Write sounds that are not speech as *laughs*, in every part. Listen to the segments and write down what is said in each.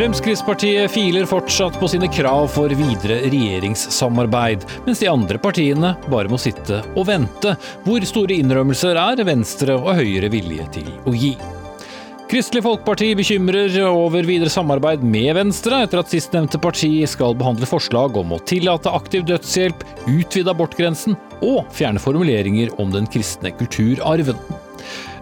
Fremskrittspartiet filer fortsatt på sine krav for videre regjeringssamarbeid, mens de andre partiene bare må sitte og vente. Hvor store innrømmelser er Venstre og Høyre villige til å gi? Kristelig Folkeparti bekymrer over videre samarbeid med Venstre, etter at sistnevnte parti skal behandle forslag om å tillate aktiv dødshjelp, utvide abortgrensen og fjerne formuleringer om den kristne kulturarven.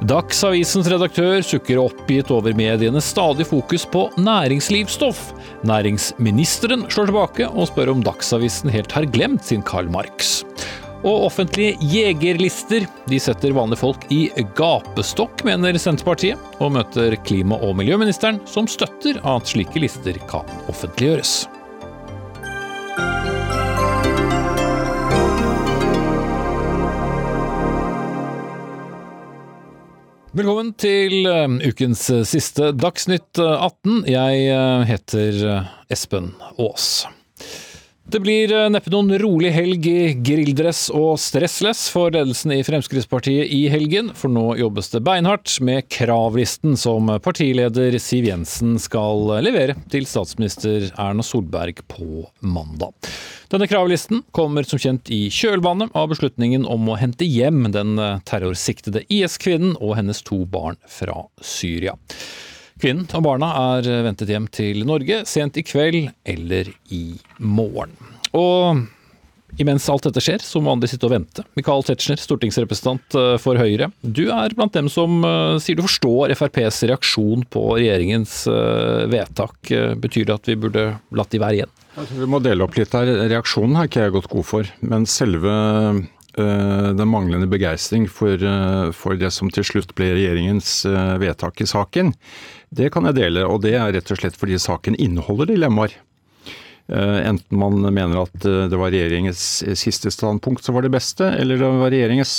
Dagsavisens redaktør sukker oppgitt over medienes stadig fokus på næringslivsstoff. Næringsministeren slår tilbake og spør om Dagsavisen helt har glemt sin Karl Marx. Og offentlige jegerlister de setter vanlige folk i gapestokk, mener Senterpartiet, og møter klima- og miljøministeren, som støtter at slike lister kan offentliggjøres. Velkommen til eh, ukens eh, siste Dagsnytt 18. Eh, Jeg heter Espen Aas. Det blir neppe noen rolig helg i grilldress og stressless for ledelsen i Fremskrittspartiet i helgen, for nå jobbes det beinhardt med kravlisten som partileder Siv Jensen skal levere til statsminister Erna Solberg på mandag. Denne kravlisten kommer som kjent i kjølvannet av beslutningen om å hente hjem den terrorsiktede IS-kvinnen og hennes to barn fra Syria. Kvinnen og barna er ventet hjem til Norge sent i kveld eller i morgen. Og imens alt dette skjer, så må andre sitte og vente. Michael Tetzschner, stortingsrepresentant eh, for Høyre. Du er blant dem som eh, sier du forstår FrPs reaksjon på regjeringens eh, vedtak. Betyr det at vi burde latt de være igjen? Vi må dele opp litt her. Reaksjonen har ikke jeg gått god for. Men selve den manglende begeistring for, for, det som til slutt ble regjeringens vedtak i saken, det kan jeg dele. Og det er rett og slett fordi saken inneholder dilemmaer. Enten man mener at det var regjeringens siste standpunkt som var det beste, eller det var regjeringens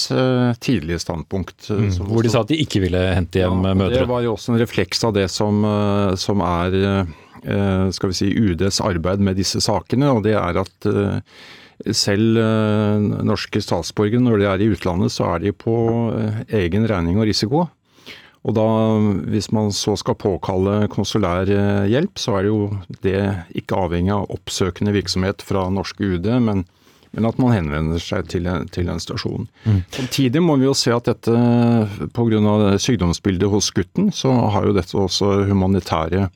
tidlige standpunkt. Mm, hvor de sa at de ikke ville hente hjem ja, mødre. Det var jo også en refleks av det som, som er Eh, skal vi si, UDs arbeid med disse sakene, og det er at eh, selv eh, norske statsborgere, når de er i utlandet, så er de på egen regning og risiko. Og da, hvis man så skal påkalle konsulær hjelp, så er det jo det ikke avhengig av oppsøkende virksomhet fra norske UD, men, men at man henvender seg til, til en stasjon. Mm. Samtidig må vi jo se at dette, pga. sykdomsbildet hos gutten, så har jo dette også humanitære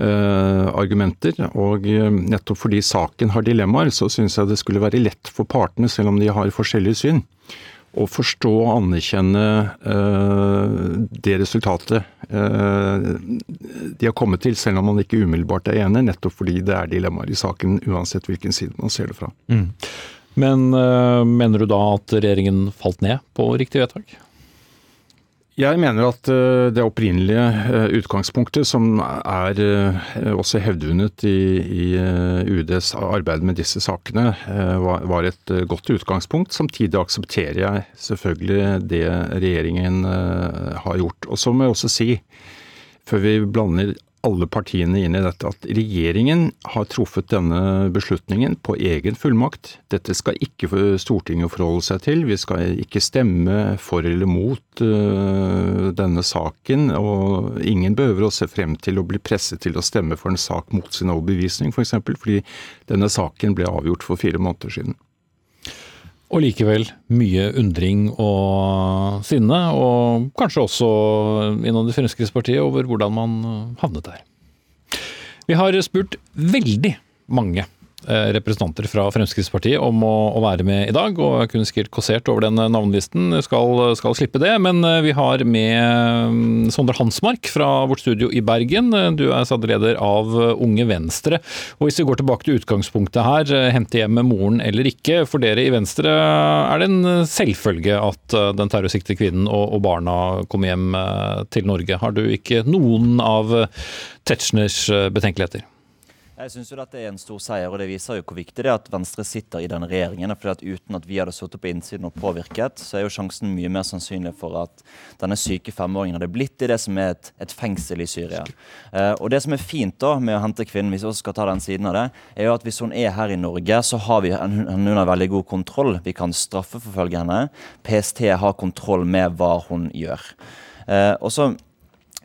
Eh, argumenter. Og eh, nettopp fordi saken har dilemmaer, så syns jeg det skulle være lett for partene, selv om de har forskjellig syn, å forstå og anerkjenne uh, det resultatet uh, de har kommet til, selv om man ikke umiddelbart er enig, nettopp fordi det er dilemmaer i saken, uansett hvilken side man ser det fra. Mm. Men uh, mener du da at regjeringen falt ned på riktig vedtak? Jeg mener at eh, det opprinnelige eh, utgangspunktet, som er eh, også hevdvunnet i, UDs arbeid med disse sakene, var et godt utgangspunkt. Samtidig aksepterer jeg selvfølgelig det regjeringen har gjort. Og så må jeg også si, før vi blander alle partiene inn i dette at regjeringen har truffet denne beslutningen på egen fullmakt. Dette skal ikke Stortinget forholde seg til. Vi skal ikke stemme for eller mot uh, denne saken. Og ingen behøver å se frem til å bli presset til å stemme for en sak mot sin overbevisning, f.eks. For fordi denne saken ble avgjort for fire måneder siden. Og likevel mye undring og sinne, og kanskje også innad i Fremskrittspartiet over hvordan man havnet der. Vi har spurt veldig mange representanter fra Fremskrittspartiet om å, å, være med i dag. og Jeg kunne sikkert kassert over den navnelisten, skal, skal slippe det. Men eh, vi har med mm, Sondre Hansmark fra vårt studio i Bergen. Du er satt leder av Unge Venstre. Og Hvis vi går tilbake til utgangspunktet her, eh, hente hjem med moren eller ikke. For dere i Venstre er det en selvfølge at den terrorsiktede kvinnen og, og barna kommer hjem til Norge. Har du ikke noen av Tetzschners betenkeligheter? Jeg syns dette er en stor seier, og det viser jo hvor viktig det er at Venstre sitter i denne regjeringen. fordi at Uten at vi hadde sittet på innsiden og påvirket, så er jo sjansen mye mer sannsynlig for at denne syke femåringen hadde blitt i det som er et, et fengsel i Syria. Eh, og Det som er fint da med å hente kvinnen, hvis vi også skal ta den siden av det, er jo at hvis hun er her i Norge, så har vi henne under veldig god kontroll. Vi kan straffeforfølge henne. PST har kontroll med hva hun gjør. Eh, og så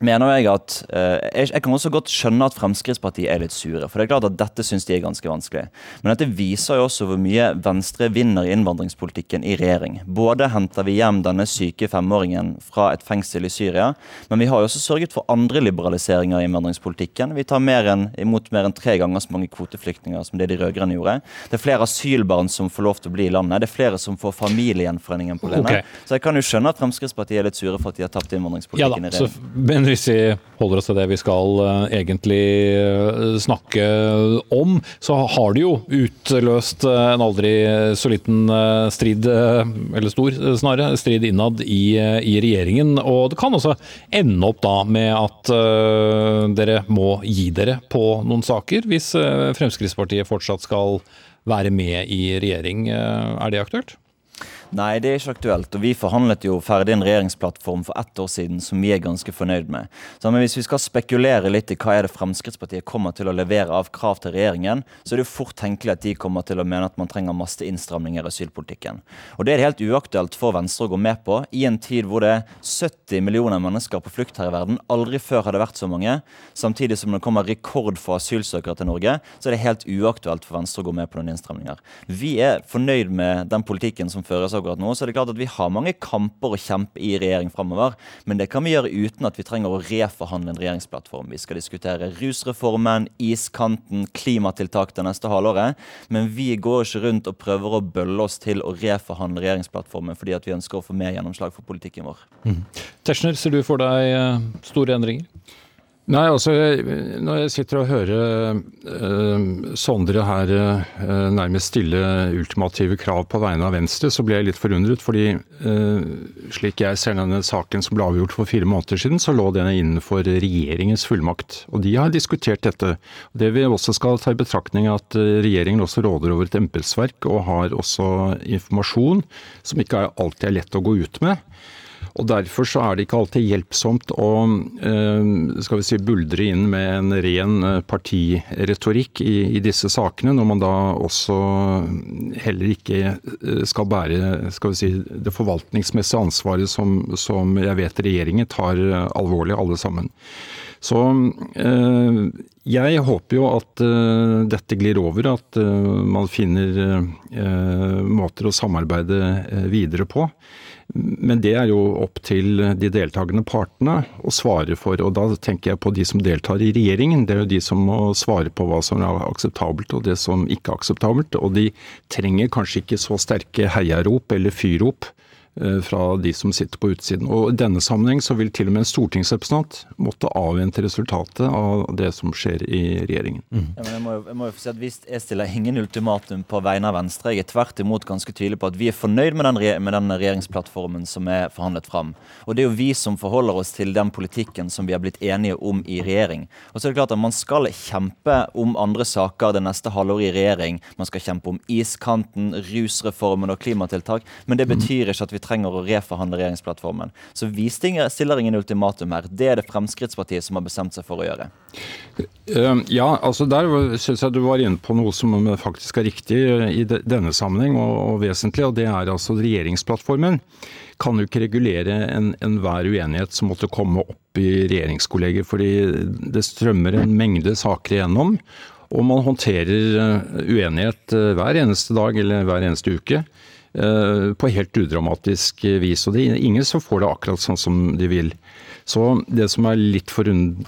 mener jeg at eh, jeg, jeg kan også godt skjønne at Fremskrittspartiet er litt sure. For det er klart at dette syns de er ganske vanskelig. Men dette viser jo også hvor mye Venstre vinner i innvandringspolitikken i regjering. Både henter vi hjem denne syke femåringen fra et fengsel i Syria, men vi har jo også sørget for andre liberaliseringer i innvandringspolitikken. Vi tar mer enn, imot mer enn tre ganger så mange kvoteflyktninger som det de rød-grønne gjorde. Det er flere asylbarn som får lov til å bli i landet. Det er flere som får familiegjenforeningen på Lene. Okay. Så jeg kan jo skjønne at Fremskrittspartiet er litt sure for at de har tapt Ja da, i så, regjering. Men hvis vi holder oss til det vi skal eh, egentlig eh, snakke om, så har det jo utløst eh, en aldri så liten strid, eller stor snarere, strid innad i, i regjeringen. Og det kan også ende opp da med at dere må gi dere på noen saker, hvis Fremskrittspartiet fortsatt skal være med i regjering. Er det aktuelt? Nei, det er ikke aktuelt. Og vi forhandlet jo ferdig en regjeringsplattform for ett år siden som vi er ganske fornøyd med. Så men hvis vi skal spekulere litt i hva er det Fremskrittspartiet kommer til å levere av krav til regjeringen, så er det jo fort tenkelig at de kommer til å mene at man trenger masse innstramninger i asylpolitikken. Og det er helt uaktuelt for Venstre å gå med på i en tid hvor det er 70 millioner mennesker på flukt her i verden. Aldri før har det vært så mange. Samtidig som det kommer rekord for asylsøkere til Norge, så er det helt uaktuelt for Venstre å gå med på noen innstramninger. Vi er fornøyd med den politikken som føres akkurat nå. Så er det klart at vi har mange kamper å kjempe i regjering framover, men det kan vi gjøre uten at vi trenger å reforhandle en regjeringsplattform. Vi skal diskutere rusreformen, iskanten, klimatiltak det neste halvåret, men vi går ikke rundt og prøver å bølle oss til å reforhandle regjeringsplattformen fordi at vi ønsker å få mer gjennomslag for politikken vår. Tetzschner, ser du for deg eh, store endringer? Nei, altså når jeg sitter og hører eh, Sondre her eh, nærmest stille ultimative krav på vegne av Venstre, så blir jeg litt forundret. Fordi eh, slik jeg ser denne saken som ble avgjort for fire måneder siden, så lå den innenfor regjeringens fullmakt. Og de har diskutert dette. Det vi også skal ta i betraktning er at eh, regjeringen også råder over et embetsverk og har også informasjon som ikke alltid er lett å gå ut med. Og Derfor så er det ikke alltid hjelpsomt å eh, skal vi si, buldre inn med en ren eh, partiretorikk i, i disse sakene, når man da også heller ikke eh, skal bære skal vi si, det forvaltningsmessige ansvaret som, som jeg vet regjeringen tar alvorlig, alle sammen. Så jeg håper jo at dette glir over, at man finner måter å samarbeide videre på. Men det er jo opp til de deltakende partene å svare for. Og da tenker jeg på de som deltar i regjeringen. Det er jo de som må svare på hva som er akseptabelt og det som ikke er akseptabelt. Og de trenger kanskje ikke så sterke heiarop eller fyrrop fra de som sitter på utsiden. Og I denne sammenheng så vil til og med en stortingsrepresentant måtte avvente resultatet av det som skjer i regjeringen. Ja, men jeg, må jo, jeg må jo si at hvis Jeg stiller ingen ultimatum på vegne av Venstre. Jeg er tvert imot ganske tydelig på at vi er fornøyd med den, med den regjeringsplattformen som er forhandlet fram. Og det er jo vi som forholder oss til den politikken som vi har blitt enige om i regjering. Og så er det klart at Man skal kjempe om andre saker det neste halvåret i regjering. Man skal kjempe om iskanten, rusreformen og klimatiltak. Men det betyr ikke at vi trenger å reforhandle regjeringsplattformen. Så vi stiller ingen ultimatum her. Det er det Fremskrittspartiet som har bestemt seg for å gjøre. Eh, Ja, altså der syns jeg du var inne på noe som faktisk er riktig eh, i denne sammenheng, og, og vesentlig. Og det er altså regjeringsplattformen kan jo ikke regulere en- enhver uenighet som måtte komme opp i regjeringskolleger. Fordi det strømmer en mengde saker igjennom. Og man håndterer eh, uenighet hver eneste dag eller hver eneste uke på helt udramatisk vis. Og det er ingen som får det akkurat sånn som de vil. Så det som er litt forund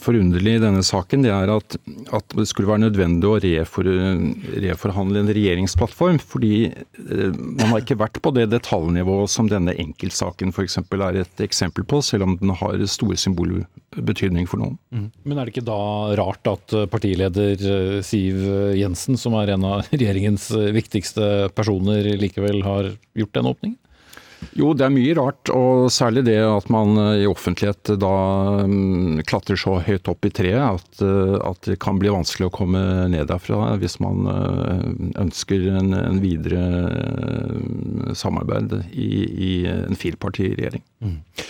forunderlig i denne saken, det er at, at det skulle være nødvendig å refor, reforhandle en regjeringsplattform. Fordi eh, man har ikke vært på det detaljnivået som denne enkeltsaken f.eks. er et eksempel på, selv om den har stor symbolbetydning for noen. Men er det ikke da rart at eh, partileder eh, Siv Jensen, som er en av *laughs* regjeringens eh, viktigste personer, likevel har gjort den åpningen? Jo, det er mye rart, og særlig det at man eh, i offentlighet da mm, klatrer så høyt opp i treet at, eh, at det kan bli vanskelig å komme ned derfra hvis man eh, ønsker en, en videre samarbeid i, i en firepartiregjering. Eh,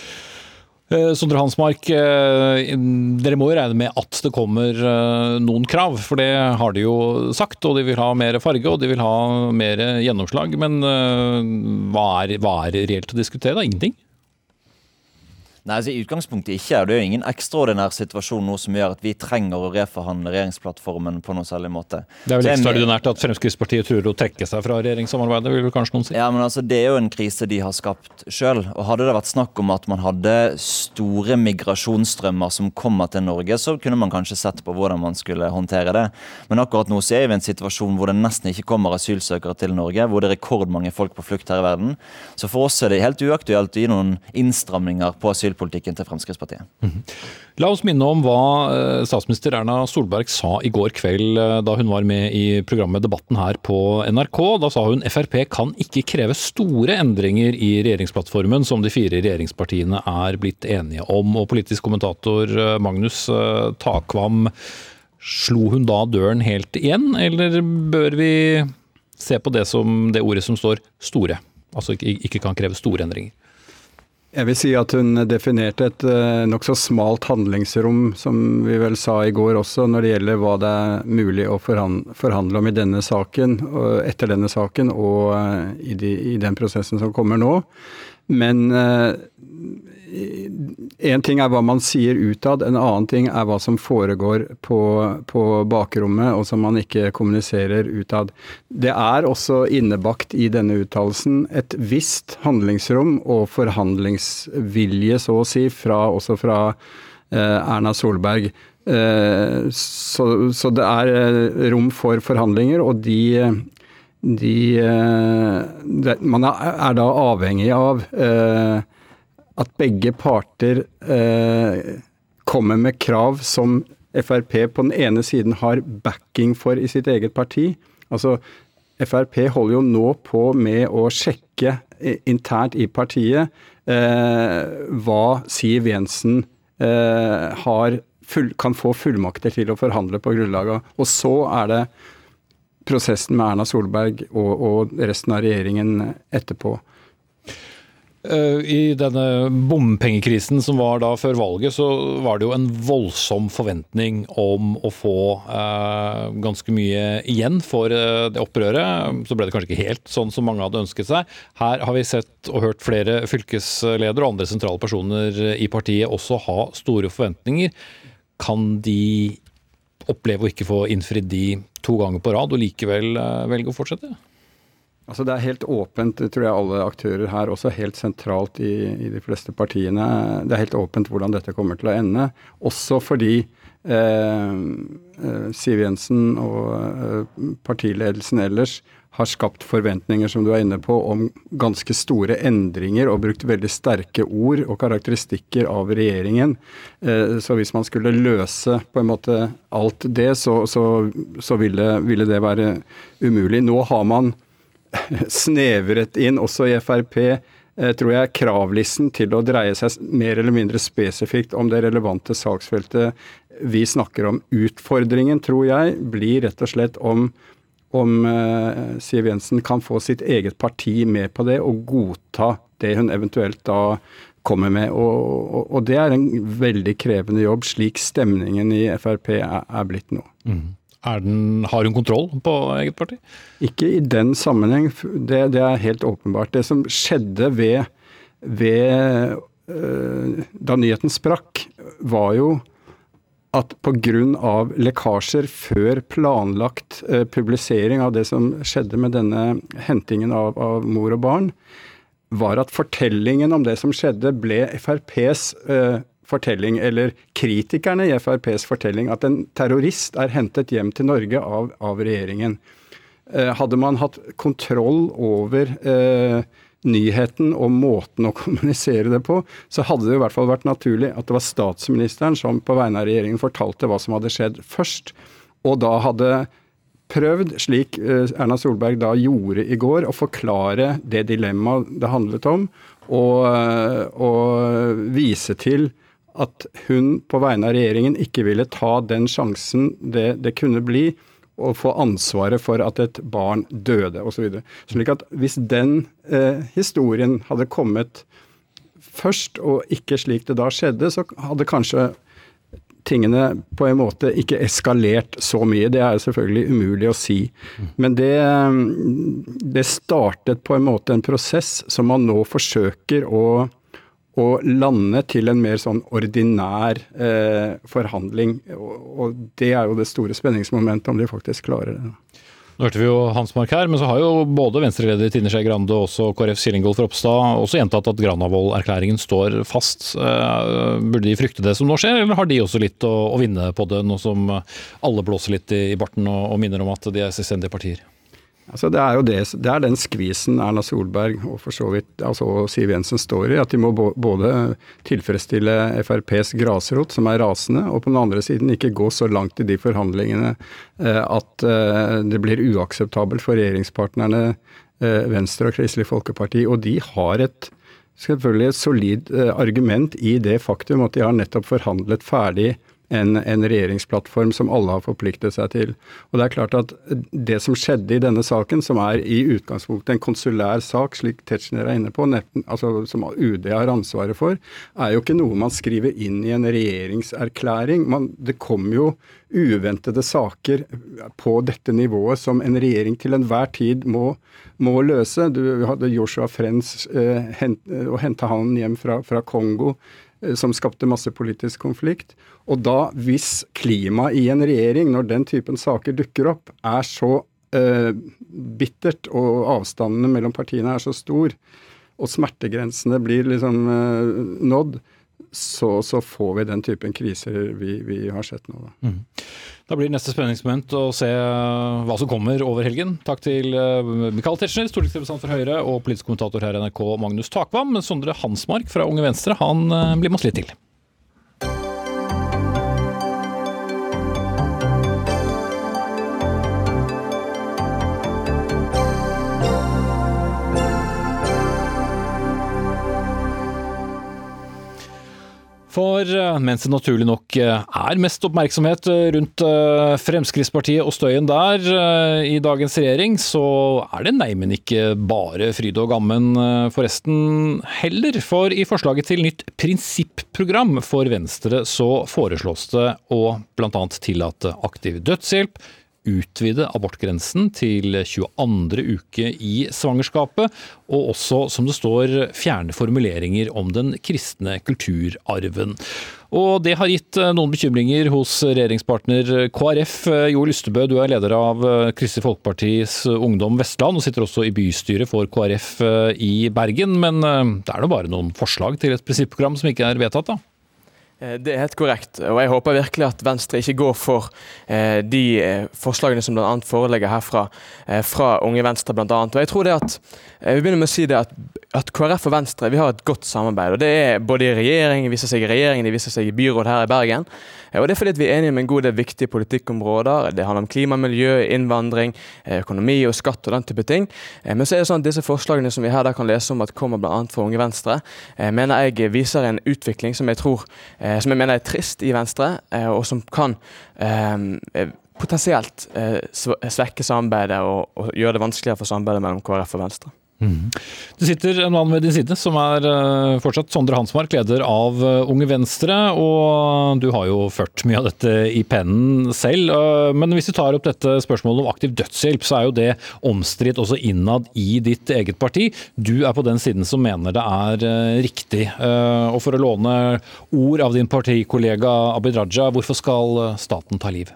Sondre Hansmark, eh, dere må jo regne med at det kommer eh, noen krav, for det har de jo sagt. Og de vil ha mer farge og de vil ha mer gjennomslag. Men eh, hva er, hva er reelt å diskutere? da? Ingenting? Nei, altså I utgangspunktet ikke. Det er jo ingen ekstraordinær situasjon nå som gjør at vi trenger å reforhandle regjeringsplattformen på noe særlig måte. Det er vel ekstraordinært at Fremskrittspartiet truer å trekke seg fra regjeringssamarbeidet, vil vel kanskje noen si? Ja, men altså Det er jo en krise de har skapt sjøl. Hadde det vært snakk om at man hadde store migrasjonsstrømmer som kommer til Norge, så kunne man kanskje sett på hvordan man skulle håndtere det. Men akkurat nå så er vi i en situasjon hvor det nesten ikke kommer asylsøkere til Norge, hvor det er rekordmange folk på flukt her i verden. Så for oss er det helt uaktuelt å gi noen innstramninger på asyl asylpolitikken til Fremskrittspartiet. Mm. La oss minne om hva eh, statsminister Erna Solberg sa i går kveld eh, da hun var med i programmet Debatten her på NRK. Da sa hun Frp kan ikke kreve store endringer i regjeringsplattformen som de fire regjeringspartiene er blitt enige om. Og politisk kommentator eh, Magnus Takvam, slo hun da døren helt igjen, eller bør vi se på det som det ordet som står store? Altså ikke kan kreve store endringer? Jeg vil si at hun definerte et uh, nokså smalt handlingsrom, som vi vel sa i går også, når det gjelder hva det er mulig å forhandle om i denne saken, etter denne saken og uh, i, de, i, den prosessen som kommer nå. Men uh, en ting er hva man sier utad, en annen ting er hva som foregår på, på bakrommet, og som man ikke kommuniserer utad. Det er også innebakt i denne uttalelsen et visst handlingsrom og forhandlingsvilje, så å si, fra, også fra eh, Erna Solberg. Eh, så, så, det er eh, rom for forhandlinger, og de, de, de Man er da avhengig av eh, at begge parter eh, kommer med krav som Frp på den ene siden har backing for i sitt eget parti. Altså, Frp holder jo nå på med å sjekke internt i partiet eh, hva Siv Jensen eh, full, kan få fullmakter til å forhandle på grunnlag av. Og så er det prosessen med Erna Solberg og, og resten av regjeringen etterpå. Eh, I denne bompengekrisen som var da før valget, så var det jo en voldsom forventning om å få eh, ganske mye igjen for eh, det opprøret. Så ble det kanskje ikke helt sånn som mange hadde ønsket seg. Her har vi sett og hørt flere fylkesledere og andre sentrale personer i partiet også ha store forventninger. Kan de oppleve å ikke få innfridd de to ganger på rad, og likevel eh, velge å fortsette? Altså Det er helt åpent, tror jeg alle aktører her, også helt sentralt i, i, de fleste partiene. Det er helt åpent hvordan dette kommer til å ende. Også fordi eh, eh Siv Jensen og eh, partiledelsen ellers har skapt forventninger, som du er inne på, om ganske store endringer og brukt veldig sterke ord og karakteristikker av regjeringen. Eh, så hvis man skulle løse på en måte alt det, så, så, så ville, ville det være umulig. Nå har man snevret inn, også i Frp, eh, tror jeg, kravlisten til å dreie seg mer eller mindre spesifikt om det relevante saksfeltet vi snakker om. Utfordringen, tror jeg, blir rett og slett om, om uh, Siv Jensen kan få sitt eget parti med på det, og godta det hun eventuelt da kommer med. Og, og, og det er en veldig krevende jobb, slik stemningen i Frp er, er blitt nå. Mm. Den, har hun kontroll på eget parti? Ikke i den sammenheng. Det, det er helt åpenbart. Det som skjedde ved, ved øh, Da nyheten sprakk, var jo at pga. lekkasjer før planlagt øh, publisering av det som skjedde med denne hentingen av, av, mor og barn, var at fortellingen om det som skjedde, ble FrPs uh, fortelling, eller kritikerne i FrPs fortelling, at en terrorist er hentet hjem til Norge av, av regjeringen. Eh, hadde man hatt kontroll over eh, nyheten og måten å *laughs* kommunisere det på, så hadde det i hvert fall vært naturlig at det var statsministeren som på vegne av regjeringen fortalte hva som hadde skjedd først, og da hadde prøvd, slik eh, Erna Solberg da gjorde i går, å forklare det dilemmaet det handlet om, og, eh, og vise til at hun på vegne av regjeringen ikke ville ta den sjansen det, det kunne bli å få ansvaret for at et barn døde osv. Slik at hvis den eh, historien hadde kommet først, og ikke slik det da skjedde, så hadde kanskje tingene på en måte ikke eskalert så mye. Det er selvfølgelig umulig å si. Men det, det startet på en måte en prosess som man nå forsøker å å lande til en mer sånn ordinær eh, forhandling. Og, og, det er jo det store spenningsmomentet, om de faktisk klarer det. Nå hørte vi jo Hansmark her, men så har jo både Venstre-leder Trine Skei Grande og også KrF Killingolf Ropstad også gjentatt at Granavolden-erklæringen står fast. Eh, burde de frykte det som nå skjer, eller har de også litt å, å vinne på det, nå som alle blåser litt i, i barten og, og minner om at de er selvstendige partier? Altså det, er det, det er den skvisen Erna Solberg og for så vidt altså Siv Jensen står i. At de må både tilfredsstille FrPs grasrot, som er rasende, og på den andre siden ikke gå så langt i de forhandlingene eh, at eh, det blir uakseptabelt for regjeringspartnerne eh, Venstre og Kristelig Folkeparti. Og de har et selvfølgelig et solid argument i det faktum at de har nettopp forhandlet ferdig en, en, regjeringsplattform som alle har forpliktet seg til. Og Det er klart at det som skjedde i denne saken, som er i utgangspunktet en konsulær sak, slik Tetzschner er inne på, netten, altså som UD har ansvaret for, er jo ikke noe man skriver inn i en regjeringserklæring. Man, det kommer jo uventede saker på dette nivået som en regjering til enhver tid må, må løse. Du hadde Joshua Frenz eh, hent, og henta han hjem fra, fra Kongo som skapte masse politisk konflikt. Og da, hvis klimaet i en regjering, når den typen saker dukker opp, er så eh, bittert, og avstandene mellom partiene er så stor, og smertegrensene blir liksom eh, nådd, så, så, får vi den typen kriser vi, vi har sett nå. Da. Mm. da blir neste spenningsmoment å se eh, hva som kommer over helgen. Takk til uh, Michael Tetzschner, stortingsrepresentant for Høyre, og politisk kommentator her i NRK, Magnus Takvam. Sondre Hansmark fra Unge Venstre, han uh, blir med oss litt til. For eh, mens det naturlig nok eh, er mest oppmerksomhet eh, rundt Fremskrittspartiet og støyen der i dagens regjering, så er det neimen ikke bare fryd og gammen forresten heller. For i forslaget til nytt prinsipprogram for Venstre så foreslås det å bl.a. tillate aktiv dødshjelp, utvide abortgrensen til 22. uke i svangerskapet, og også, som det står, fjerne formuleringer om den kristne kulturarven. Og Det har gitt eh, noen bekymringer hos regjeringspartner KrF. Jo Lystebø, du er leder av eh, Kristelig Folkepartis Ungdom Vestland, og sitter også i bystyret for KrF eh, i Bergen. Men det er nå bare noen forslag til et prinsipprogram som ikke er vedtatt, da? Eh, det er helt korrekt, og jeg håper virkelig at Venstre ikke går for eh, de eh, forslagene som bl.a. foreligger herfra fra Unge Venstre Blant annet. Og jeg tror det at, jeg begynner med å si det at, at, KrF og Venstre vi har et godt samarbeid. og Det er både i regjering, viser seg i regjeringen, det viser seg i byråd her i Bergen. Og Det er fordi vi er enige om en god del viktige politikkområder. Det handler om klima, miljø, innvandring, økonomi og skatt og den type ting. Men så er det sånn at disse forslagene som vi her kan lese om at kommer bl.a. fra Unge Venstre, mener jeg viser en utvikling som jeg tror Eh, som jeg mener er trist i Venstre, eh, og som kan eh, potensielt svekke samarbeidet og gjøre det vanskeligere for samarbeidet mellom KrF og Venstre. Mm. Det sitter en mann ved din side som er uh, fortsatt Sondre Hansmark, leder av uh, Unge Venstre. Og du har jo ført mye av dette i pennen selv. Uh, men hvis vi tar opp dette spørsmålet om aktiv dødshjelp, så er jo det omstridt også innad i ditt eget parti. Du er på den siden som mener det er riktig. og for å låne ord av din partikollega Abid Raja, hvorfor skal staten ta liv?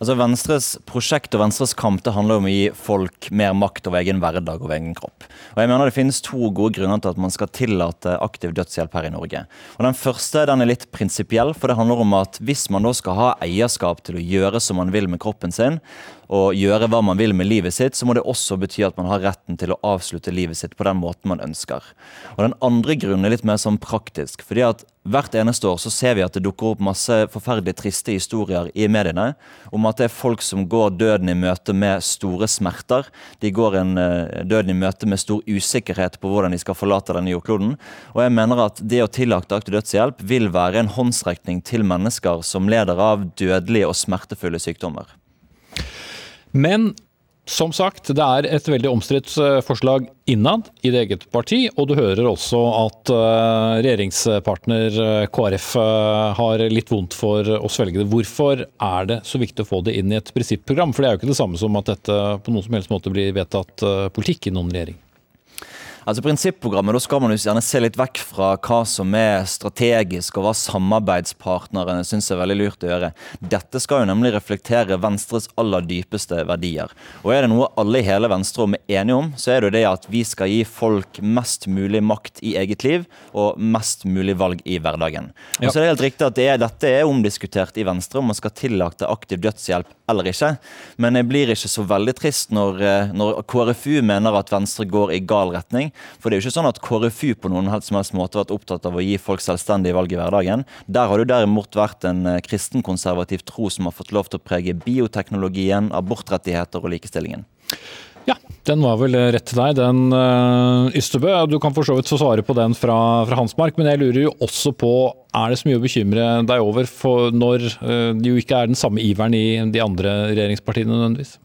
Altså Venstres prosjekt og Venstres kamp det handler om å gi folk mer makt over egen hverdag og egen kropp. Og jeg mener Det finnes to gode grunner til at man skal tillate aktiv dødshjelp her i Norge. Og Den første den er litt prinsipiell, for det handler om at hvis man da skal ha eierskap til å gjøre som man vil med kroppen sin, og gjøre hva man vil med livet sitt, så må det også bety at man har retten til å avslutte livet sitt på den måten man ønsker. Og Den andre grunnen er litt mer sånn praktisk. fordi at Hvert eneste år så ser vi at det dukker opp masse forferdelig triste historier i mediene om at det er folk som går døden i møte med store smerter. De går en uh, døden i møte med stor usikkerhet på hvordan de skal forlate denne jordkloden. Og jeg mener at det å tillate aktiv dødshjelp vil være en håndsrekning til mennesker som leder av dødelige og smertefulle sykdommer. Men som sagt, det er et veldig omstridt eh, forslag innad i det eget parti, og du hører også at eh, regjeringspartner eh, KrF har litt vondt for å svelge det. Hvorfor er det så viktig å få det inn i et prinsipprogram? For det er jo ikke det samme som at dette på noen som helst måte blir vedtatt politikk i noen regjering. Altså Prinsipprogrammet, da skal man jo gjerne se litt vekk fra hva som er strategisk, og hva samarbeidspartnerne syns er veldig lurt å gjøre. Dette skal jo nemlig reflektere Venstres aller dypeste verdier. Og er det noe alle i hele Venstrerom er enige om, så er det jo det at vi skal gi folk mest mulig makt i eget liv, og mest mulig valg i hverdagen. Og så er det helt riktig at det er, dette er omdiskutert i Venstre, om man skal tillate aktiv dødshjelp eller ikke. Men jeg blir ikke så veldig trist når, eh, når KrFU mener at Venstre går i gal retning. For det er jo ikke sånn at KrFU på noen helst som helst måte har vært opptatt av å gi folk selvstendige valg i hverdagen. Der har det derimot vært en eh, kristenkonservativ tro som har fått lov til å prege bioteknologien, abortrettigheter og likestillingen. Ja, den var vel rett til deg, den uh, Ystebø. Du kan for så vidt få svare på den fra, fra Hansmark, men jeg lurer jo også på er det så mye å bekymre deg over for når uh, det jo ikke er den samme iveren i de andre regjeringspartiene nødvendigvis?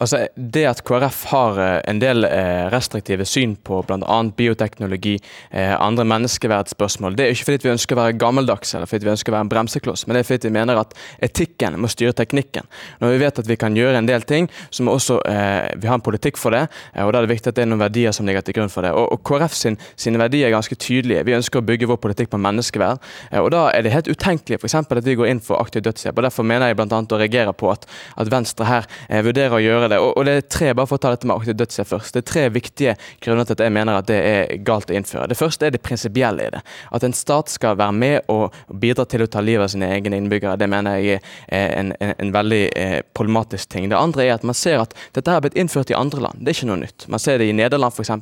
Altså, Det at KrF har eh, en del eh, restriktive syn på bl.a. bioteknologi, eh, andre menneskeverdsspørsmål, det er ikke fordi vi ønsker å være gammeldags eller fordi vi ønsker å være en bremsekloss, men det er fordi vi mener at etikken må styre teknikken. Når vi vet at vi kan gjøre en del ting, så må også vi ha en politikk for det. og Da er det viktig at det er noen verdier som ligger til grunn for det. Og, KrF sin, sine verdier er ganske tydelige. Vi ønsker å bygge vår politikk på menneskeverd. og Da er det helt utenkelig f.eks. at vi går inn for aktiv dødshjelp. og Derfor mener jeg bl.a. å reagere på at, at Venstre her vurderer å gjøre gjøre det. Og, og, det er tre bare for å ta dette med aktiv dødshjelp først. Det er tre viktige grunner til at jeg mener at det er galt å innføre. Det første er det prinsipielle i det. At en stat skal være med og bidra til å ta livet av sine egne innbyggere. Det mener jeg er en, en, en veldig eh, problematisk ting. Det andre er at man ser at dette har blitt innført i andre land. Det er ikke noe nytt. Man ser det i Nederland f.eks.,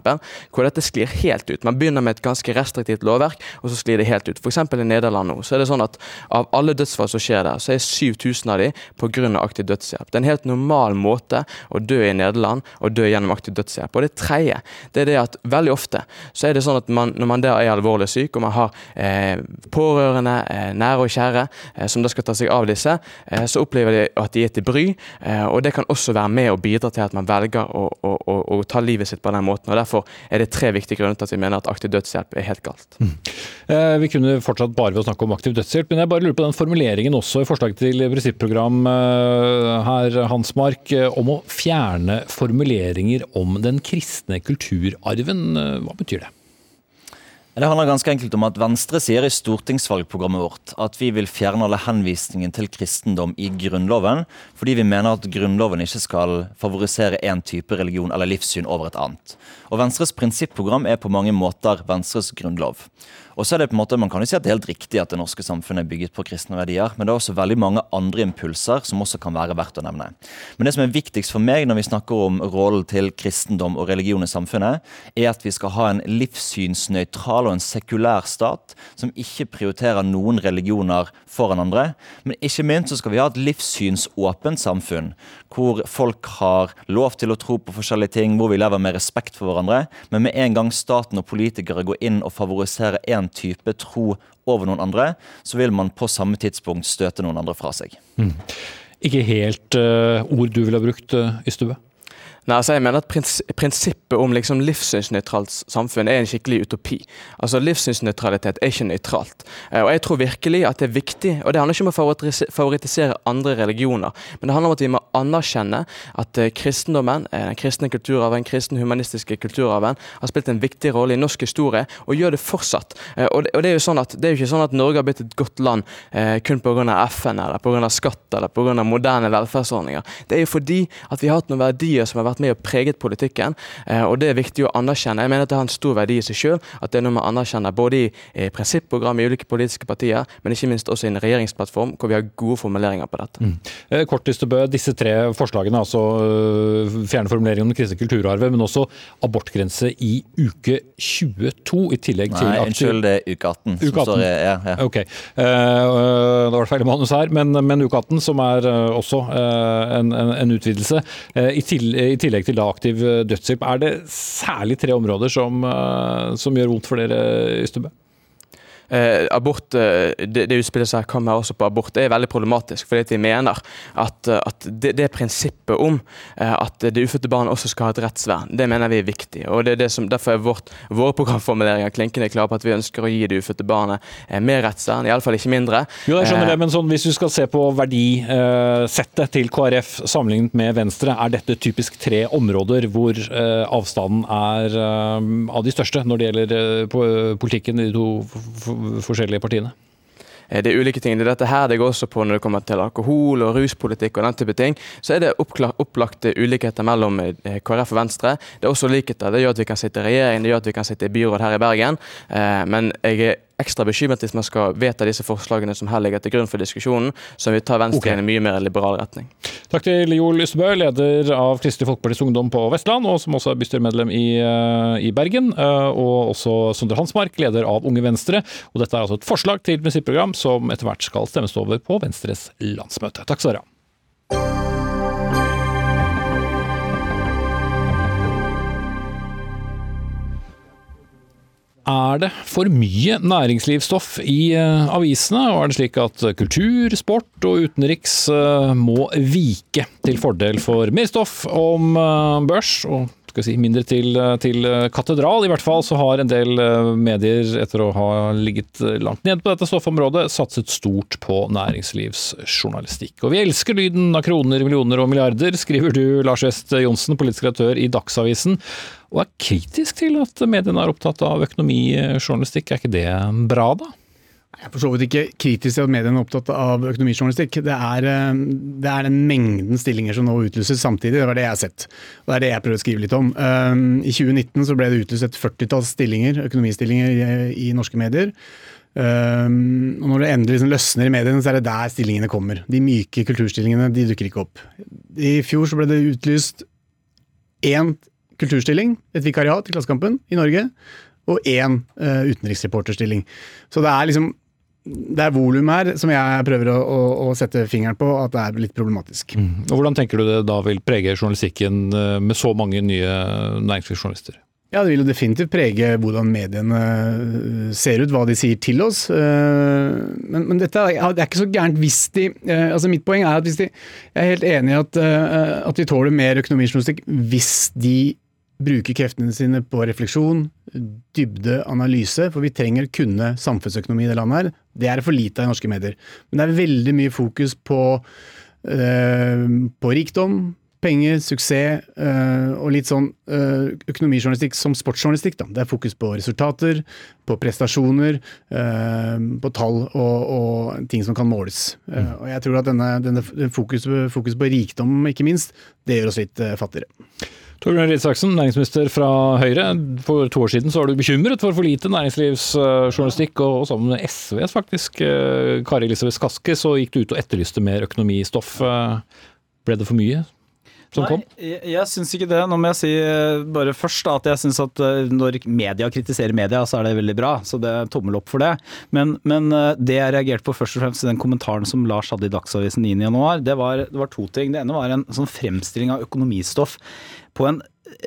hvor dette sklir helt ut. Man begynner med et ganske restriktivt lovverk, og så sklir det helt ut. F.eks. i Nederland nå, så er det sånn at av alle dødsfall som skjer der, så er 7000 av de pga. aktiv dødshjelp. Det er en helt normal måte å dø i Nederland og dø gjennom aktiv dødshjelp. Og det tredje det er det at veldig ofte så er det sånn at man, når man der er alvorlig syk, og man har eh, pårørende, eh, nære og kjære, eh, som da skal ta seg av disse, eh, så opplever de at de er til bry. Eh, og det kan også være med å bidra til at man velger å, å, å, å, ta livet sitt på den måten. og Derfor er det tre viktige grunner til at vi mener at aktiv dødshjelp er helt galt. Mm. Eh, vi kunne fortsatt bare ved å snakke om aktiv dødshjelp, men jeg bare lurer på den formuleringen også i forslaget til prinsipprogram her, Hansmark, om å fjerne formuleringer om den kristne kulturarven. Hva betyr det? Det handler ganske enkelt om at Venstre sier i stortingsvalgprogrammet vårt at vi vil fjerne alle henvisningen til kristendom i Grunnloven, fordi vi mener at Grunnloven ikke skal favorisere én type religion eller livssyn over et annet. Og Venstres prinsipprogram er på mange måter Venstres grunnlov. Og så er det på en måte, Man kan jo si at det er helt riktig at det norske samfunnet er bygget på kristne verdier, men det er også veldig mange andre impulser som også kan være verdt å nevne. Men det som er viktigst for meg når vi snakker om rollen til kristendom og religion i samfunnet, er at vi skal ha en livssynsnøytral og en sekulær stat som ikke prioriterer noen religioner foran andre. Men ikke minst så skal vi ha et livssynsåpent samfunn, hvor folk har lov til å tro på forskjellige ting, hvor vi lever med respekt for hverandre. Men med en gang staten og politikere går inn og favoriserer én én type tro over noen andre, så vil man på samme tidspunkt støte noen andre fra seg. Mm. Ikke helt uh, ord du ville brukt, uh, Ystubø? Nei, altså jeg mener at prins Prinsippet om liksom livssynsnøytralt samfunn er en skikkelig utopi. Altså Livssynsnøytralitet er ikke nøytralt. Eh, og Jeg tror virkelig at det er viktig, og det handler ikke om å favorittisere andre religioner, men det handler om at vi må anerkjenne at eh, kristendommen, eh, den kristne kulturarven, kristen humanistiske kulturarven, har spilt en viktig rolle i norsk historie, og gjør det fortsatt. Og det, er jo sånn at det er jo ikke sånn at Norge har blitt et godt land eh, kun pga. FN, eller pga. skatt eller pga. moderne velferdsordninger. Det er jo fordi at vi har hatt noen verdier som har vært vært med og preget politikken, eh, og det er viktig å anerkjenne. Jeg mener at det har en stor verdi i seg selv, at det er noe man anerkjenner både i eh, prinsipprogram i ulike politiske partier, men ikke minst også i en regjeringsplattform hvor vi har gode formuleringer på dette. Mm. Eh, kort Ystebø, disse tre forslagene, altså fjerne formuleringen om kristen kristne kulturarven, men også abortgrense i uke 22 i tillegg til Nei, unnskyld, det er uke 18. Uke 18. ja, ja. Ok. Uh, det var feil manus her, men, men uke 18, som er også uh, en, en, en, utvidelse. I, tillegg i tillegg til da aktiv eh, dødshjelp. Er det særlig tre områder som, eh, som gjør vondt for dere, Ystebø? Eh, abort, eh, det, det utspillet som kommer også på abort, det er veldig problematisk. Fordi vi mener at, at det, det, prinsippet om eh, at det ufødte barnet også skal ha et rettsvern, det mener vi er viktig. og det er det som, Derfor er vårt, våre programformuleringer klinkende klare på at vi ønsker å gi det ufødte barnet eh, mer rettsvern, iallfall ikke mindre. Jo, jeg skjønner det, men sånn, Hvis du skal se på verdisettet til KrF sammenlignet med Venstre, er dette typisk tre områder hvor avstanden er av de største når det gjelder politikken i de to forskjellige partiene? Eh, det er ulike ting. Det er dette her det går også på når det kommer til alkohol og ruspolitikk og den type ting. Så er det opplagte ulikheter mellom eh, KrF og Venstre. Det er også likheter. Det gjør at vi kan sitte i regjering, det gjør at vi kan sitte i byråd her i Bergen. Eh, men jeg er ekstra bekymret hvis man skal vedta disse forslagene som her ligger til grunn for diskusjonen, som vil ta Venstre okay. i en mye mer liberal retning. Takk til Joel Ystebø, leder av Kristelig Folkepartis Ungdom på Vestland, og som også er bystyremedlem i, eh, i, Bergen. Eh, og også Sondre Hansmark, leder av Unge Venstre. Og dette er altså et forslag til prinsipprogram som etter hvert skal stemmes over på Venstres landsmøte. Takk skal dere ha. Er det for mye næringslivsstoff i uh, avisene, og er det slik at kultur, sport og utenriks uh, må vike til fordel for mer stoff om uh, børs og skal si, mindre til, til, katedral. I hvert fall så har en del medier, etter å ha ligget langt ned på dette stoffområdet, satset stort på næringslivsjournalistikk. Og vi elsker lyden av kroner, millioner og milliarder, skriver du, Lars West Johnsen, politisk redaktør i Dagsavisen og er kritisk til at mediene er opptatt av økonomijournalistikk. Er ikke det bra, da? Jeg er for så vidt ikke kritisk til at mediene er opptatt av økonomijournalistikk. Det er, eh, det er, den mengden stillinger som nå utlyses samtidig. Det var det jeg har sett. Det er det jeg prøver å skrive litt om. Eh, I 2019 så ble det utlyst et førtitalls stillinger, økonomistillinger i, norske medier. Um, og Når det endelig liksom løsner i mediene, så er det der stillingene kommer. De myke kulturstillingene de dukker ikke opp. I fjor så ble det utlyst én kulturstilling, et vikariat i Klassekampen i Norge, og én uh, utenriksreporterstilling. Så det er liksom det er volum her som jeg prøver å, å, å, sette fingeren på at det er litt problematisk. Mm. Og Hvordan tenker du det da vil prege journalistikken eh, med så mange nye næringslivsjournalister? Ja, Det vil jo definitivt prege hvordan mediene eh, ser ut, hva de sier til oss. Men, men dette er, det er ikke så gærent hvis de altså Mitt poeng er at hvis de Jeg er helt enig i at, at de tåler mer økonomijournalistikk hvis de bruke kreftene sine på refleksjon, dybde, analyse, for vi trenger kunne samfunnsøkonomi i det landet her. Det er for lite av i norske medier. Men det er veldig mye fokus på, øh, på rikdom, penger, suksess øh, og litt sånn øh, økonomijournalistikk som sportsjournalistikk. Da. Det er fokus på resultater, på prestasjoner, på tall og, og, ting som kan måles. Mm. og jeg tror at denne, denne fokus, fokus, på rikdom, ikke minst, det gjør oss litt fattigere. Torbjørn Ridsaksen, næringsminister fra Høyre. For to år siden så var du bekymret for for lite næringslivsjournalistikk, og sammen med SVs faktisk, eh, Kari Elisabeth Skaske, så gikk du ut og etterlyste mer økonomistoff. Eh, ble det for mye? Som kom? Nei, jeg, jeg syns ikke det. Nå må jeg si eh, bare først da, at jeg syns at når media kritiserer media, så er det veldig bra. Så det er tommel opp for det. Men, men det jeg reagerte på først og fremst i den kommentaren som Lars hadde i Dagsavisen 9.1, det, var, det var to ting. Det ene var en sånn fremstilling av økonomistoff på en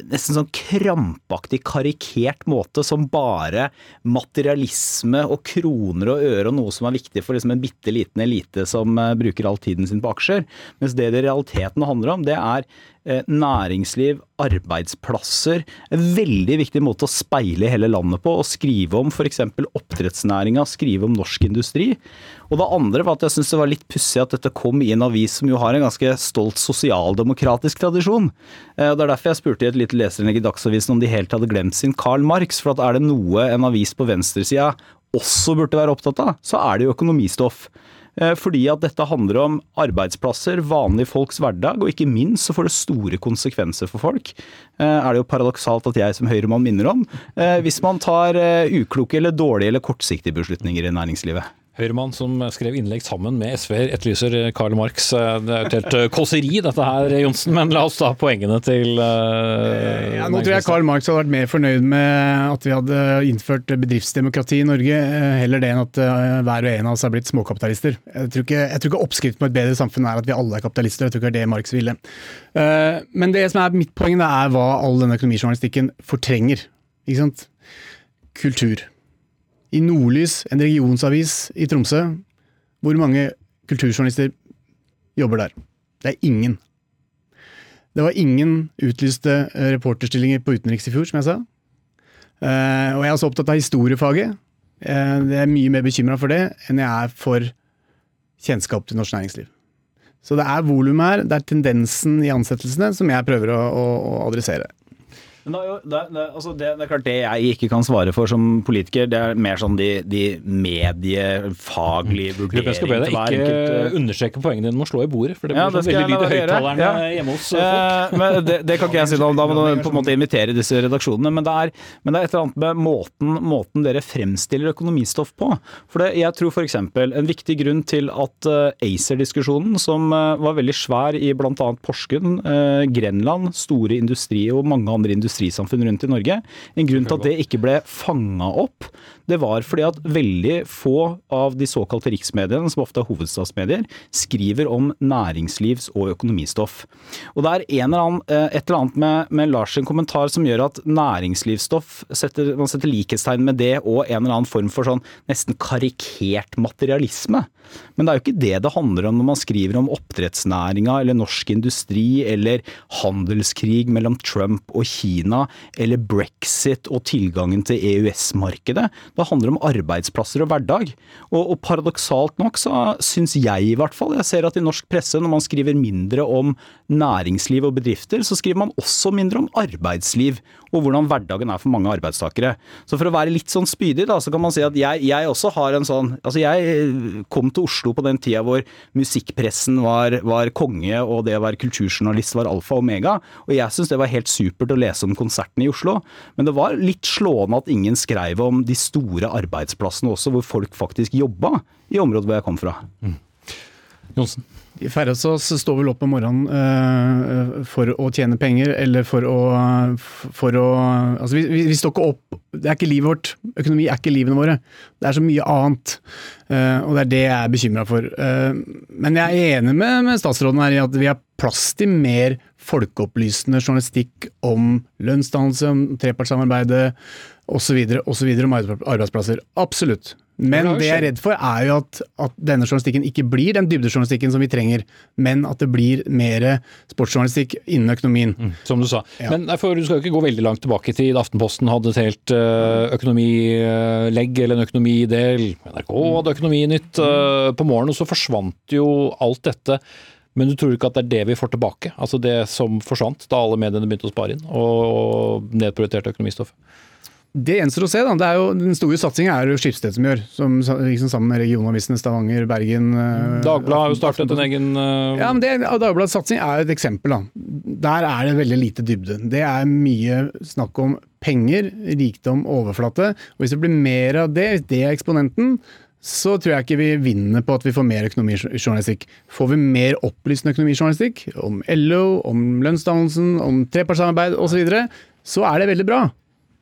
nesten sånn krampaktig karikert måte som bare materialisme og kroner og øre og noe som er viktig for liksom en bitte liten elite som eh, bruker all tiden sin på aksjer. Mens det det i realiteten handler om, det er næringsliv, arbeidsplasser. En veldig viktig måte å speile hele landet på, og skrive om f.eks. oppdrettsnæringa, skrive om norsk industri. Og det andre var at jeg syns det var litt pussig at dette kom i en avis som jo har en ganske stolt sosialdemokratisk tradisjon. Eh, og Det er derfor jeg spurte i et lite leserinnlegg i Dagsavisen om de helt hadde glemt sin Karl Marx. For at er det noe en avis på venstresida også burde være opptatt av, så er det jo økonomistoff. Eh, fordi at dette handler om arbeidsplasser, vanlige folks hverdag, og ikke minst så får det store konsekvenser for folk. Eh, er det jo paradoksalt at jeg som høyremann minner om, eh, hvis man tar ukloke eller dårlige eller kortsiktige beslutninger i næringslivet. Høyremann som skrev innlegg sammen med SV-er, etterlyser Karl Marx. Det er et helt eh, kåseri dette her, Johnsen, men la oss ta poengene til uh, ja, Nå tror jeg Karl Marx hadde vært mer fornøyd med at vi hadde innført bedriftsdemokrati i Norge, heller det enn at hver og en av oss har blitt småkapitalister. Jeg tror ikke, jeg tror ikke oppskriften på et bedre samfunn er at vi alle er kapitalister, jeg tror ikke det er det Marx ville. Uh, men det som er mitt poeng, det er hva all denne økonomijournalistikken fortrenger. Ikke sant? Kultur i Nordlys, en regionsavis i Tromsø, hvor mange kulturjournalister jobber der? Det er ingen. Det var ingen utlyste eh, reporterstillinger på utenriks i fjor, som jeg sa. Eh, og jeg er også opptatt av historiefaget. Eh, jeg er mye mer bekymra for det enn jeg er for kjennskap til norsk næringsliv. Så det er volum her, det er tendensen i ansettelsene som jeg prøver å, å, å adressere. Men det, er jo, det, det, altså det, det, er klart det jeg ikke kan svare for som politiker, det er mer sånn de, de mediefaglige vurderingene. Jeg skal be deg ikke enkelt, understreke poengene dine med å slå i bordet, for det blir ja, sånn veldig lyd i høyttalerne ja. hjemme hos folk. Eh, men det, kan ikke jeg si noe om, da må *laughs* du på en måte invitere disse redaksjonene. Men det er, men det er et eller annet med måten, måten dere fremstiller økonomistoff på. For jeg tror f.eks. en viktig grunn til at uh, ACER-diskusjonen, som var veldig svær i bl.a. Porsgrunn, Grenland, store industri og mange andre industrier, industrisamfunn rundt i Norge. En grunn til at det ikke ble fanga opp, det var fordi at veldig få av de såkalte riksmediene, som ofte er hovedstadsmedier, skriver om næringslivs- og økonomistoff. Og det er eller annen, eh, et eller annet med, med Lars sin kommentar som gjør at næringslivsstoff setter, Man setter likhetstegn med det og en eller annen form for sånn nesten karikert materialisme. Men det er jo ikke det det handler om når man skriver om oppdrettsnæringa eller norsk industri eller handelskrig mellom Trump og Kina eller brexit og tilgangen til EØS-markedet. Det handler om arbeidsplasser og hverdag. Og, og paradoksalt nok så syns jeg i hvert fall, jeg ser at i norsk presse når man skriver mindre om næringsliv og bedrifter, så skriver man også mindre om arbeidsliv og hvordan hverdagen er for mange arbeidstakere. Så for å være litt sånn spydig, da, så kan man si at jeg, jeg også har en sånn Altså jeg kom til Oslo på den tida hvor musikkpressen var, var konge og det å være kulturjournalist var alfa og omega, og jeg syns det var helt supert å lese om konsertene i Oslo. Men det var litt slående at ingen skrev om de store arbeidsplassene også, hvor folk faktisk jobba i området hvor jeg kom fra. Mm. De færreste av oss står vel opp om morgenen uh, for å tjene penger, eller for å, for å Altså, vi, vi, står ikke opp Det er ikke livet vårt. Økonomi er ikke livene våre. Det er så mye annet. Uh, og det er det jeg er bekymra for. Uh, men jeg er enig med, med, statsråden her i at vi har plass til mer folkeopplysende journalistikk om lønnsdannelse, om trepartssamarbeidet osv., om arbeidsplasser. Absolutt. Men det jeg er redd for, er jo at, at, denne journalistikken ikke blir den dybdejournalistikken som vi trenger, men at det blir mer sportsjournalistikk innen økonomien. Mm, som du sa. Ja. Men for, Du skal jo ikke gå veldig langt tilbake til Aftenposten hadde et helt uh, økonomilegg eller en økonomidel. NRK hadde Økonominytt uh, på morgenen, og så forsvant jo alt dette. Men du tror ikke at det er det vi får tilbake? Altså det som forsvant da alle mediene begynte å spare inn, og nedprioriterte økonomistoffet? Det gjenstår å se. da. Det er jo, den store satsingen er jo Skipsted som gjør, som, liksom, sammen med regionavisene Stavanger, Bergen uh, Dagbladet har jo startet en egen uh... Ja, men det, Dagbladets satsing er et eksempel. da. Der er det veldig lite dybde. Det er mye snakk om penger, rikdom, overflate. og Hvis det blir mer av det, hvis det er eksponenten, så tror jeg ikke vi vinner på at vi får mer økonomijournalistikk. Får vi mer opplysende økonomijournalistikk om LO, om lønnsdannelsen, om trepartssamarbeid osv., så, videre, så er det veldig bra.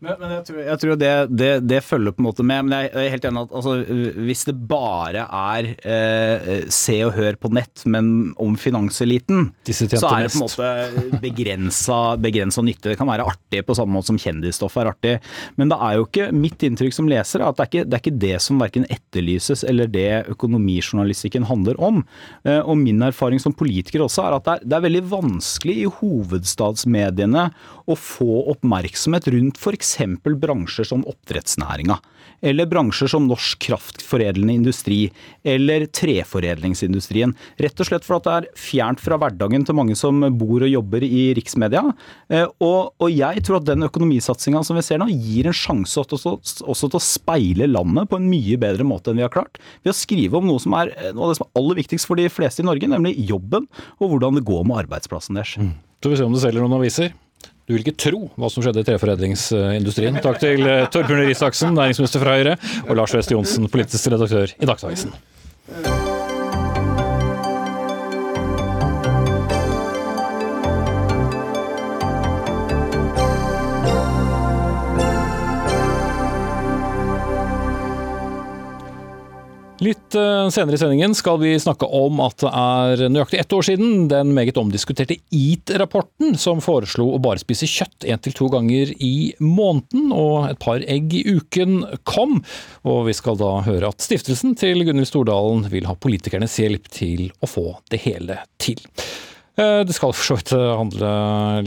Men, men jeg, tror, jeg tror, det, det, det, følger på en måte med. Men jeg er helt enig at altså, hvis det bare er eh, se og hør på nett, men om finanseliten, så er det på en måte begrensa, nytte. Det kan være artig på samme måte som kjendisstoff er artig. Men det er jo ikke mitt inntrykk som leser at det er ikke det, er ikke det som verken etterlyses eller det økonomijournalistikken handler om. Eh, og min erfaring som politiker også er at det er, det er veldig vanskelig i hovedstadsmediene å få oppmerksomhet rundt f.eks bransjer som oppdrettsnæringa, eller bransjer som norsk kraftforedlende industri, eller treforedlingsindustrien. Rett og slett fordi det er fjernt fra hverdagen til mange som bor og jobber i riksmedia. Eh, og, og jeg tror at den økonomisatsinga som vi ser nå, gir en sjanse også, også, til å speile landet på en mye bedre måte enn vi har klart. Ved å skrive om noe som er noe av det som er aller viktigst for de fleste i Norge, nemlig jobben og hvordan det går med arbeidsplassen deres. Mm. Så vi se om det selger noen aviser. Du vil ikke tro hva som skjedde i treforedlingsindustrien. Takk til eh, Torbjørn Risaksen, næringsminister fra Høyre, og Lars West Johnsen, politisk redaktør i Dagsavisen. Litt eh, senere i sendingen skal vi snakke om at det er nøyaktig ett år siden den meget omdiskuterte EAT-rapporten som foreslo å bare spise kjøtt én til to ganger i måneden, og et par egg i uken kom. Og vi skal da høre at stiftelsen til Gunhild Stordalen vil ha politikernes hjelp til å få det hele til. Eh, det skal for så vidt eh, handle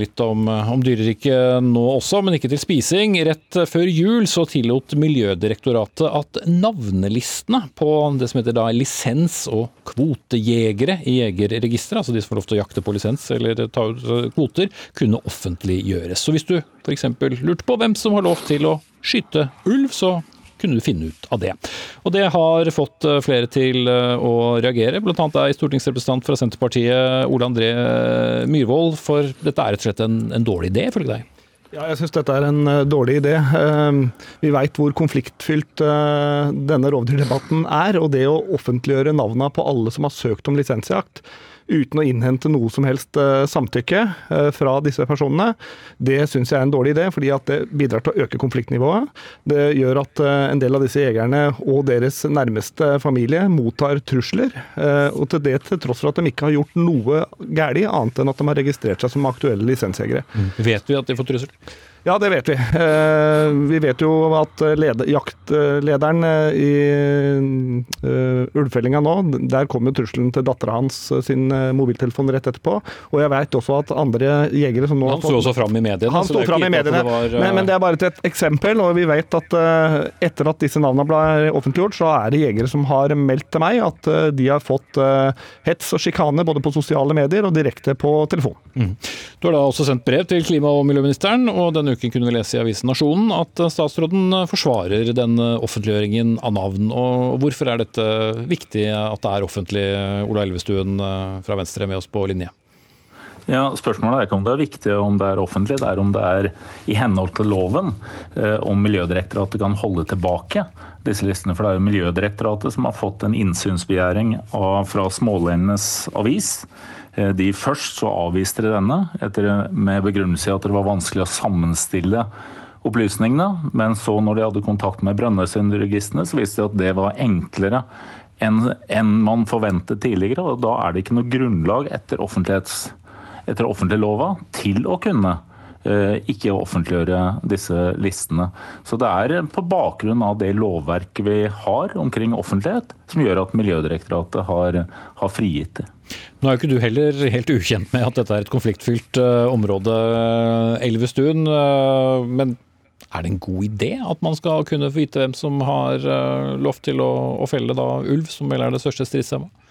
litt om, eh, om dyreriket nå også, men ikke til spising. Rett før jul så tillot Miljødirektoratet at navnelistene på det som heter da lisens- og kvotejegere i Jegerregisteret, altså de som får lov til å jakte på lisens eller ta ut kvoter, kunne offentliggjøres. Så hvis du f.eks. lurte på hvem som har lov til å skyte ulv, så kunne du finne ut av det. Og det har fått eh, flere til eh, å reagere, bl.a. deg, stortingsrepresentant fra Senterpartiet Ole André Myhrvold, for dette er rett og slett en, en dårlig idé, ifølge deg? Ja, jeg syns dette er en dårlig idé. Uh, vi veit hvor konfliktfylt denne rovdyrdebatten er. Og det å offentliggjøre navnene på alle som har søkt om lisensjakt, uten å innhente noe som helst eh, samtykke eh, fra disse personene, det syns jeg er en dårlig idé, fordi at det bidrar til å øke konfliktnivået. Det gjør at eh, en del av disse jegerne og deres nærmeste familie mottar trusler, og til det til tross for at de ikke har gjort noe galt, annet enn at de har registrert seg som aktuelle lisensjegere. Mm. Vet vi at de får trusler? Ja, det vet vi. Eh, vi vet jo at leder, jaktlederen eh, i ulvefellinga nå, der kom jo trusselen til dattera hans sin mobiltelefon rett etterpå. Og jeg vet også at andre jegere som nå Han sto også fram i mediene. Han sto fram i mediene, var, men, men, det er bare et eksempel. Og vi vet at etter at disse navnene ble offentliggjort, så er det jegere som har meldt til meg at de har fått hets og sjikane både på sosiale medier og direkte på telefon. Mm. Du har da også sendt brev til klima- og miljøministeren. og denne uken kunne lese i avisen Nasjonen at statsråden forsvarer den offentliggjøringen av navn. Og hvorfor er dette viktig at det er offentlig, Ola Elvestuen fra Venstre med oss på linje? Ja, Spørsmålet er ikke om det er viktig om det er offentlig, det er om det er i henhold til loven. Eh, om Miljødirektoratet kan holde tilbake disse listene. For det er jo Miljødirektoratet som har fått en innsynsbegjæring fra Smålenenes avis. Eh, de Først så avviste de denne etter, med begrunnelse i at det var vanskelig å sammenstille opplysningene. Men så når de hadde kontakt med Brønnøysundregistrene, så viste det at det var enklere enn, man forventet tidligere. og Da er det ikke noe grunnlag etter, etter offentliglova til å kunne ikke offentliggjøre disse listene. Så det er på bakgrunn av det lovverket vi har omkring offentlighet, som gjør at Miljødirektoratet har, har frigitt det. Nå er jo ikke du heller helt ukjent med at dette er et konfliktfylt uh, område, Elvestuen. Men er det en god idé at man skal kunne vite hvem som har lov til å, å felle da, ulv, som vel er det største stridstemaet?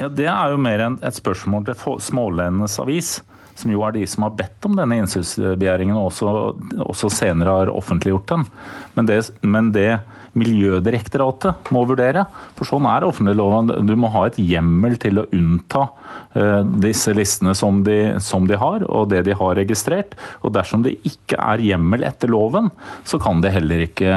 Ja, Det er jo mer et spørsmål til Smålenenes avis som jo er de som har bedt om denne innsynsbegjæringen, og også, også, senere har offentliggjort den. Men det, men det, Miljødirektoratet må vurdere, for sånn er offentlighetsloven. Du må ha et hjemmel til å unnta uh, disse listene som de, som de, har, og det de har registrert. Og dersom det ikke er hjemmel etter loven, så kan det heller ikke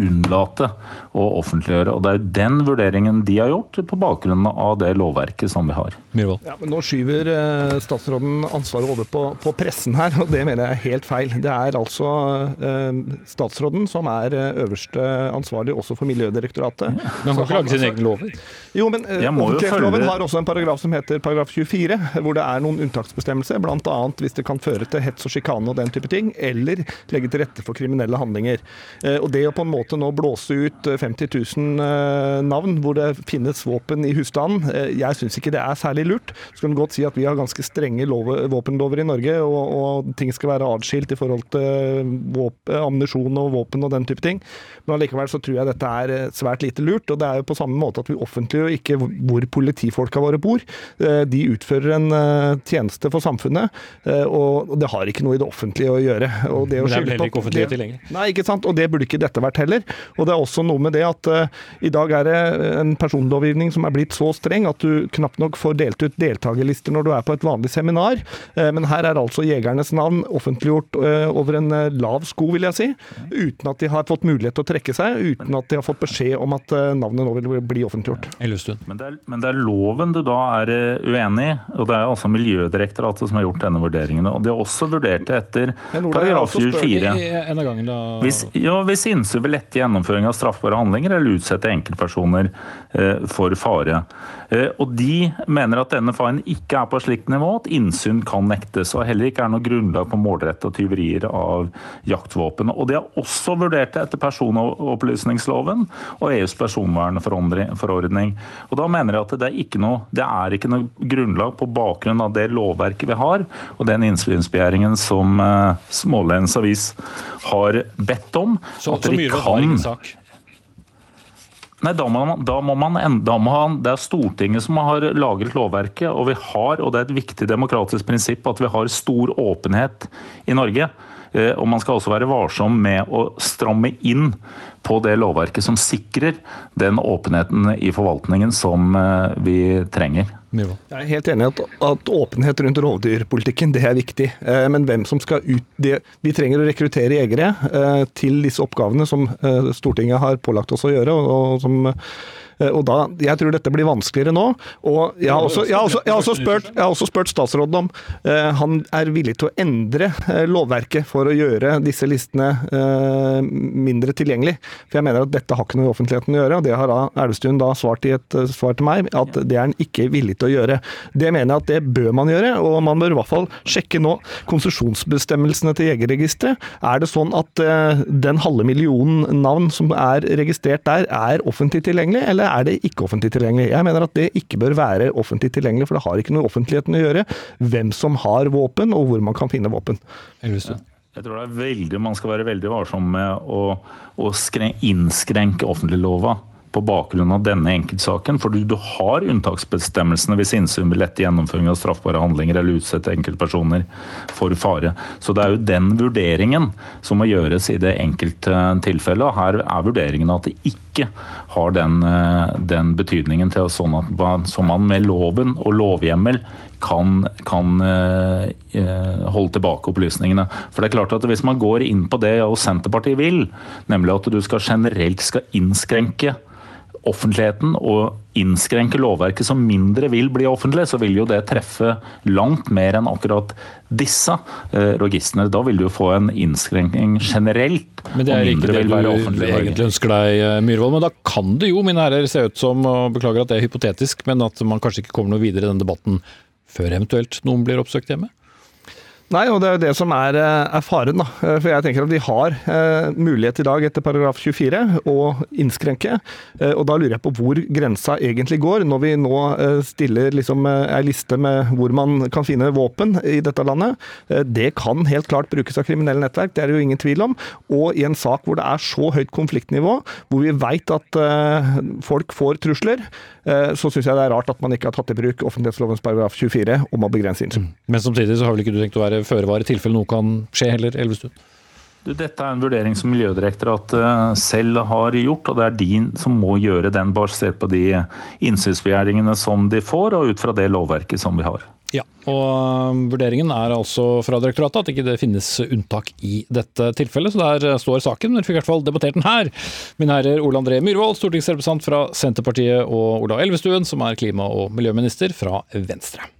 unnlate å offentliggjøre. Og Det er den vurderingen de har gjort på bakgrunn av det lovverket som vi har. Ja, men nå skyver eh, statsråden ansvaret over på, på, pressen her, og det mener jeg er helt feil. Det er altså eh, statsråden som er eh, øverste ansvarlig også for Miljødirektoratet. Ja. Men han kan ikke lage sine egne lover? Jo, men kreftloven har også en paragraf som heter paragraf 24, hvor det er noen unntaksbestemmelser, bl.a. hvis det kan føre til hets og sjikane og den type ting, eller legge til rette for kriminelle handlinger. Eh, og det å på en måte måte nå blåse ut 50 eh, 000 eh, navn hvor det finnes våpen i husstanden. Eh, jeg syns ikke det er særlig lurt. Så kan du godt si at vi har ganske strenge lov, våpenlover i Norge, og, og, ting skal være atskilt i forhold til ammunisjon og våpen og den type ting. Men allikevel så tror jeg dette er svært lite lurt. Og det er jo på samme måte at vi offentliggjør ikke hvor politifolka våre bor. De utfører en tjeneste for samfunnet, og det har ikke noe i det offentlige å gjøre. Og det, å Men det er vel heller ikke offentlig tilgjengelig? Nei, ikke sant. Og det burde ikke dette vært heller heller. Og det er også noe med det at uh, i dag er det en personlovgivning som er blitt så streng at du knapt nok får delt ut deltakerlister når du er på et vanlig seminar. Uh, men her er altså jegernes navn offentliggjort uh, over en lav sko, vil jeg si. Uten at de har fått mulighet til å trekke seg, uten at de har fått beskjed om at navnet nå vil bli offentliggjort. Men det, er, men det er loven du da er uenig i, og det er altså Miljødirektoratet som har gjort denne vurderingen. Og de har også vurdert det etter paragraf 24. Hvis, ja, hvis innsyn ved lette gjennomføring av straffbare handlinger eller utsette enkeltpersoner eh, for fare. Eh, og De mener at denne faren ikke er på et slikt nivå at innsyn kan nektes, og heller ikke er noe grunnlag på målrettede tyverier av jaktvåpen. Og De har også vurdert det etter personopplysningsloven og EUs personvernforordning. Og Da mener jeg at det er ikke noe, det er ikke noe grunnlag på bakgrunn av det lovverket vi har, og den innsynsbegjæringen som Smålens Avis har bedt om. Så, at så mye kan... sak? Nei, da må, man, da må man, da må han, Det er Stortinget som har laget lovverket, og vi har, og det er et viktig demokratisk prinsipp, at vi har stor åpenhet i Norge. Eh, og man skal også være varsom med å stramme inn på det lovverket som sikrer den åpenheten i forvaltningen som eh, vi trenger. Jeg er helt enig i at, at, åpenhet rundt rovdyrpolitikken det er viktig. Eh, men hvem som skal ut det, Vi trenger å rekruttere jegere til disse oppgavene som Stortinget har pålagt oss å gjøre, og, og som Eh, og da, Jeg tror dette blir vanskeligere nå. og Jeg har også, jeg har også, jeg har også, spurt, jeg har også spurt, statsråden om eh, han er villig til å endre uh, lovverket for å gjøre disse listene eh, mindre tilgjengelig. For jeg mener at dette har ikke noe i offentligheten å gjøre. og Det har da Elvestuen da svart i et svar til meg, at det er han ikke villig til å gjøre. Det mener jeg at det bør man gjøre, og man bør i hvert fall sjekke nå konsesjonsbestemmelsene til Jegerregisteret. Er det sånn at den halve millionen navn som er registrert der, er offentlig tilgjengelig, eller er det ikke offentlig tilgjengelig. Jeg mener at det ikke bør være offentlig tilgjengelig, for det har ikke noe offentligheten å gjøre hvem som har våpen, og hvor man kan finne våpen. Jeg tror det er veldig, Man skal være veldig varsom med å, å innskrenke offentliglova på bakgrunn av denne enkeltsaken. For du har unntaksbestemmelsene hvis innsyn vil lette gjennomføring av straffbare handlinger eller utsette enkeltpersoner for fare. Så det er jo den vurderingen som må gjøres i det enkelte tilfellet. Her er vurderingen at det ikke har den, eh, den betydningen til sånn at man, så man med loven og lovhjemmel kan, kan eh, holde tilbake opplysningene. For det er klart at Hvis man går inn på det og Senterpartiet vil, nemlig at du skal generelt skal innskrenke offentligheten og innskrenke lovverket som mindre vil bli offentlig, så vil jo det treffe langt mer enn akkurat disse eh, registrene. Da vil du få en innskrenkning generelt. Men det er ikke det du egentlig ønsker deg, eh, Myhrvold. Men da kan det jo, mine herrer, se ut som, og beklager at det er hypotetisk, men at man kanskje ikke kommer noe videre i den debatten før eventuelt noen blir oppsøkt hjemme? Nei, og det er jo det som er, eh, er, faren. da. Eh, for jeg tenker at de har eh, mulighet i dag etter paragraf 24 å innskrenke. Eh, og da lurer jeg på hvor grensa egentlig går, når vi nå eh, stiller liksom ei eh, liste med hvor man kan finne våpen i dette landet. det kan helt klart brukes av kriminelle nettverk, det er det jo ingen tvil om. Og i en sak hvor det er så høyt konfliktnivå, hvor vi veit at folk får trusler, så syns jeg det er rart at man ikke har tatt i bruk offentlighetslovens paragraf 24 om å begrense innsyn. Mm. Men samtidig så har vel ikke du tenkt å være føre var i tilfelle noe kan skje heller, Elvestuen? Du, dette er en vurdering som Miljødirektoratet eh, selv har gjort, og det er de som må gjøre den basert på de innsynsbegjæringene som de får, og ut fra det lovverket som vi har. Ja, og um, Vurderingen er altså fra direktoratet at ikke det finnes unntak i dette tilfellet. så Der uh, står saken. Dere fikk i hvert fall debattert den her. Mine herrer Ole André Myhrvold, stortingsrepresentant fra Senterpartiet, og Ola Elvestuen, som er klima- og miljøminister fra Venstre.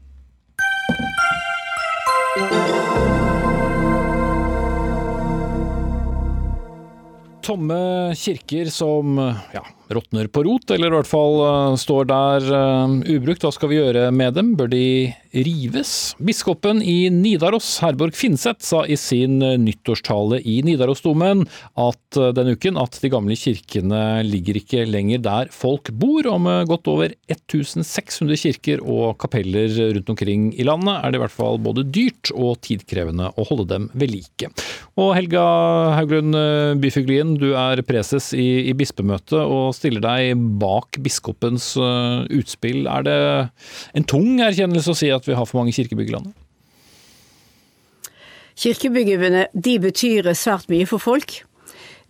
Tomme kirker som ja, råtner på rot, eller i hvert fall uh, står der uh, ubrukt. Hva skal vi gjøre med dem? Bør de rives? Biskopen i Nidaros, Herborg Finseth, sa i sin nyttårstale i Nidarosdomen at denne uken at de gamle kirkene ligger ikke lenger der folk bor, med godt over 1600 kirker og kapeller rundt omkring i landet er det i hvert fall både dyrt og tidkrevende å holde dem ved like. Og Helga Hauglund Byfuglien, du er preses i, i bispemøtet. og stiller deg bak biskopens uh, utspill. Er det en tung erkjennelse å si at vi har for mange kirkebygg i landet? Kirkebyggene de betyr svært mye for folk.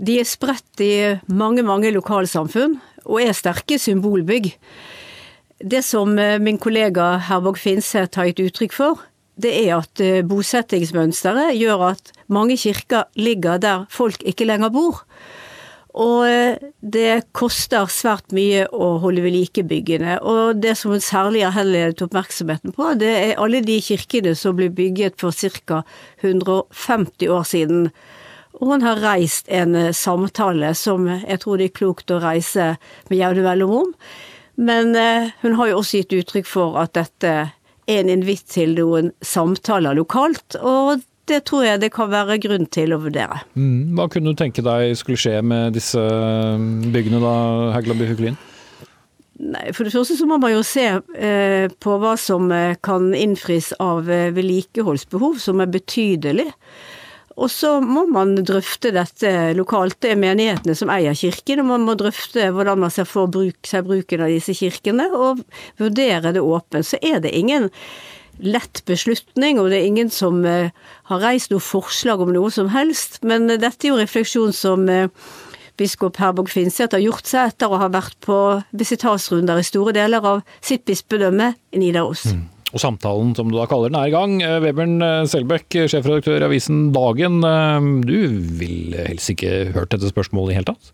De er spredt i mange, mange lokalsamfunn, og er sterke symbolbygg. Det som eh, min kollega Herborg Finseth har gitt uttrykk for, det er at eh, bosettingsmønsteret gjør at mange kirker ligger der folk ikke lenger bor. Og eh, det koster svært mye å holde ved like byggene. Og det som særlig har henledet oppmerksomheten på, det er alle de kirkene som ble bygget for ca. 150 år siden. Og hun har reist en eh, samtale som jeg tror det er klokt å reise med jevne mellomrom. Men eh, hun har jo også gitt uttrykk for at dette er en invitt til noen samtaler lokalt, og det tror jeg det kan være grunn til å vurdere. Mm. Hva kunne du tenke deg skulle skje med disse byggene da, Heggeland Byfuglin? Nei, For det første så må man jo se eh, på hva som eh, kan innfris av eh, vedlikeholdsbehov, som er betydelig. Og så må man drøfte dette lokalt. Det er menighetene som eier kirken, og man må drøfte hvordan man ser for bruk, seg bruken av disse kirkene, og vurdere det åpent. Så er det ingen lett beslutning, og det er ingen som eh, har reist noe forslag om noe som helst. Men dette er jo refleksjon som eh, biskop Herborg Finseth har gjort seg etter å ha vært på visitasrunder i store deler av sitt bispedømme i Nidaros. Mm. Og samtalen, som du da kaller den, er i gang. Eh, Webern eh, Selbekk, sjefredaktør i avisen Dagen. Eh, du ville helst ikke hørt dette spørsmålet i hele tatt?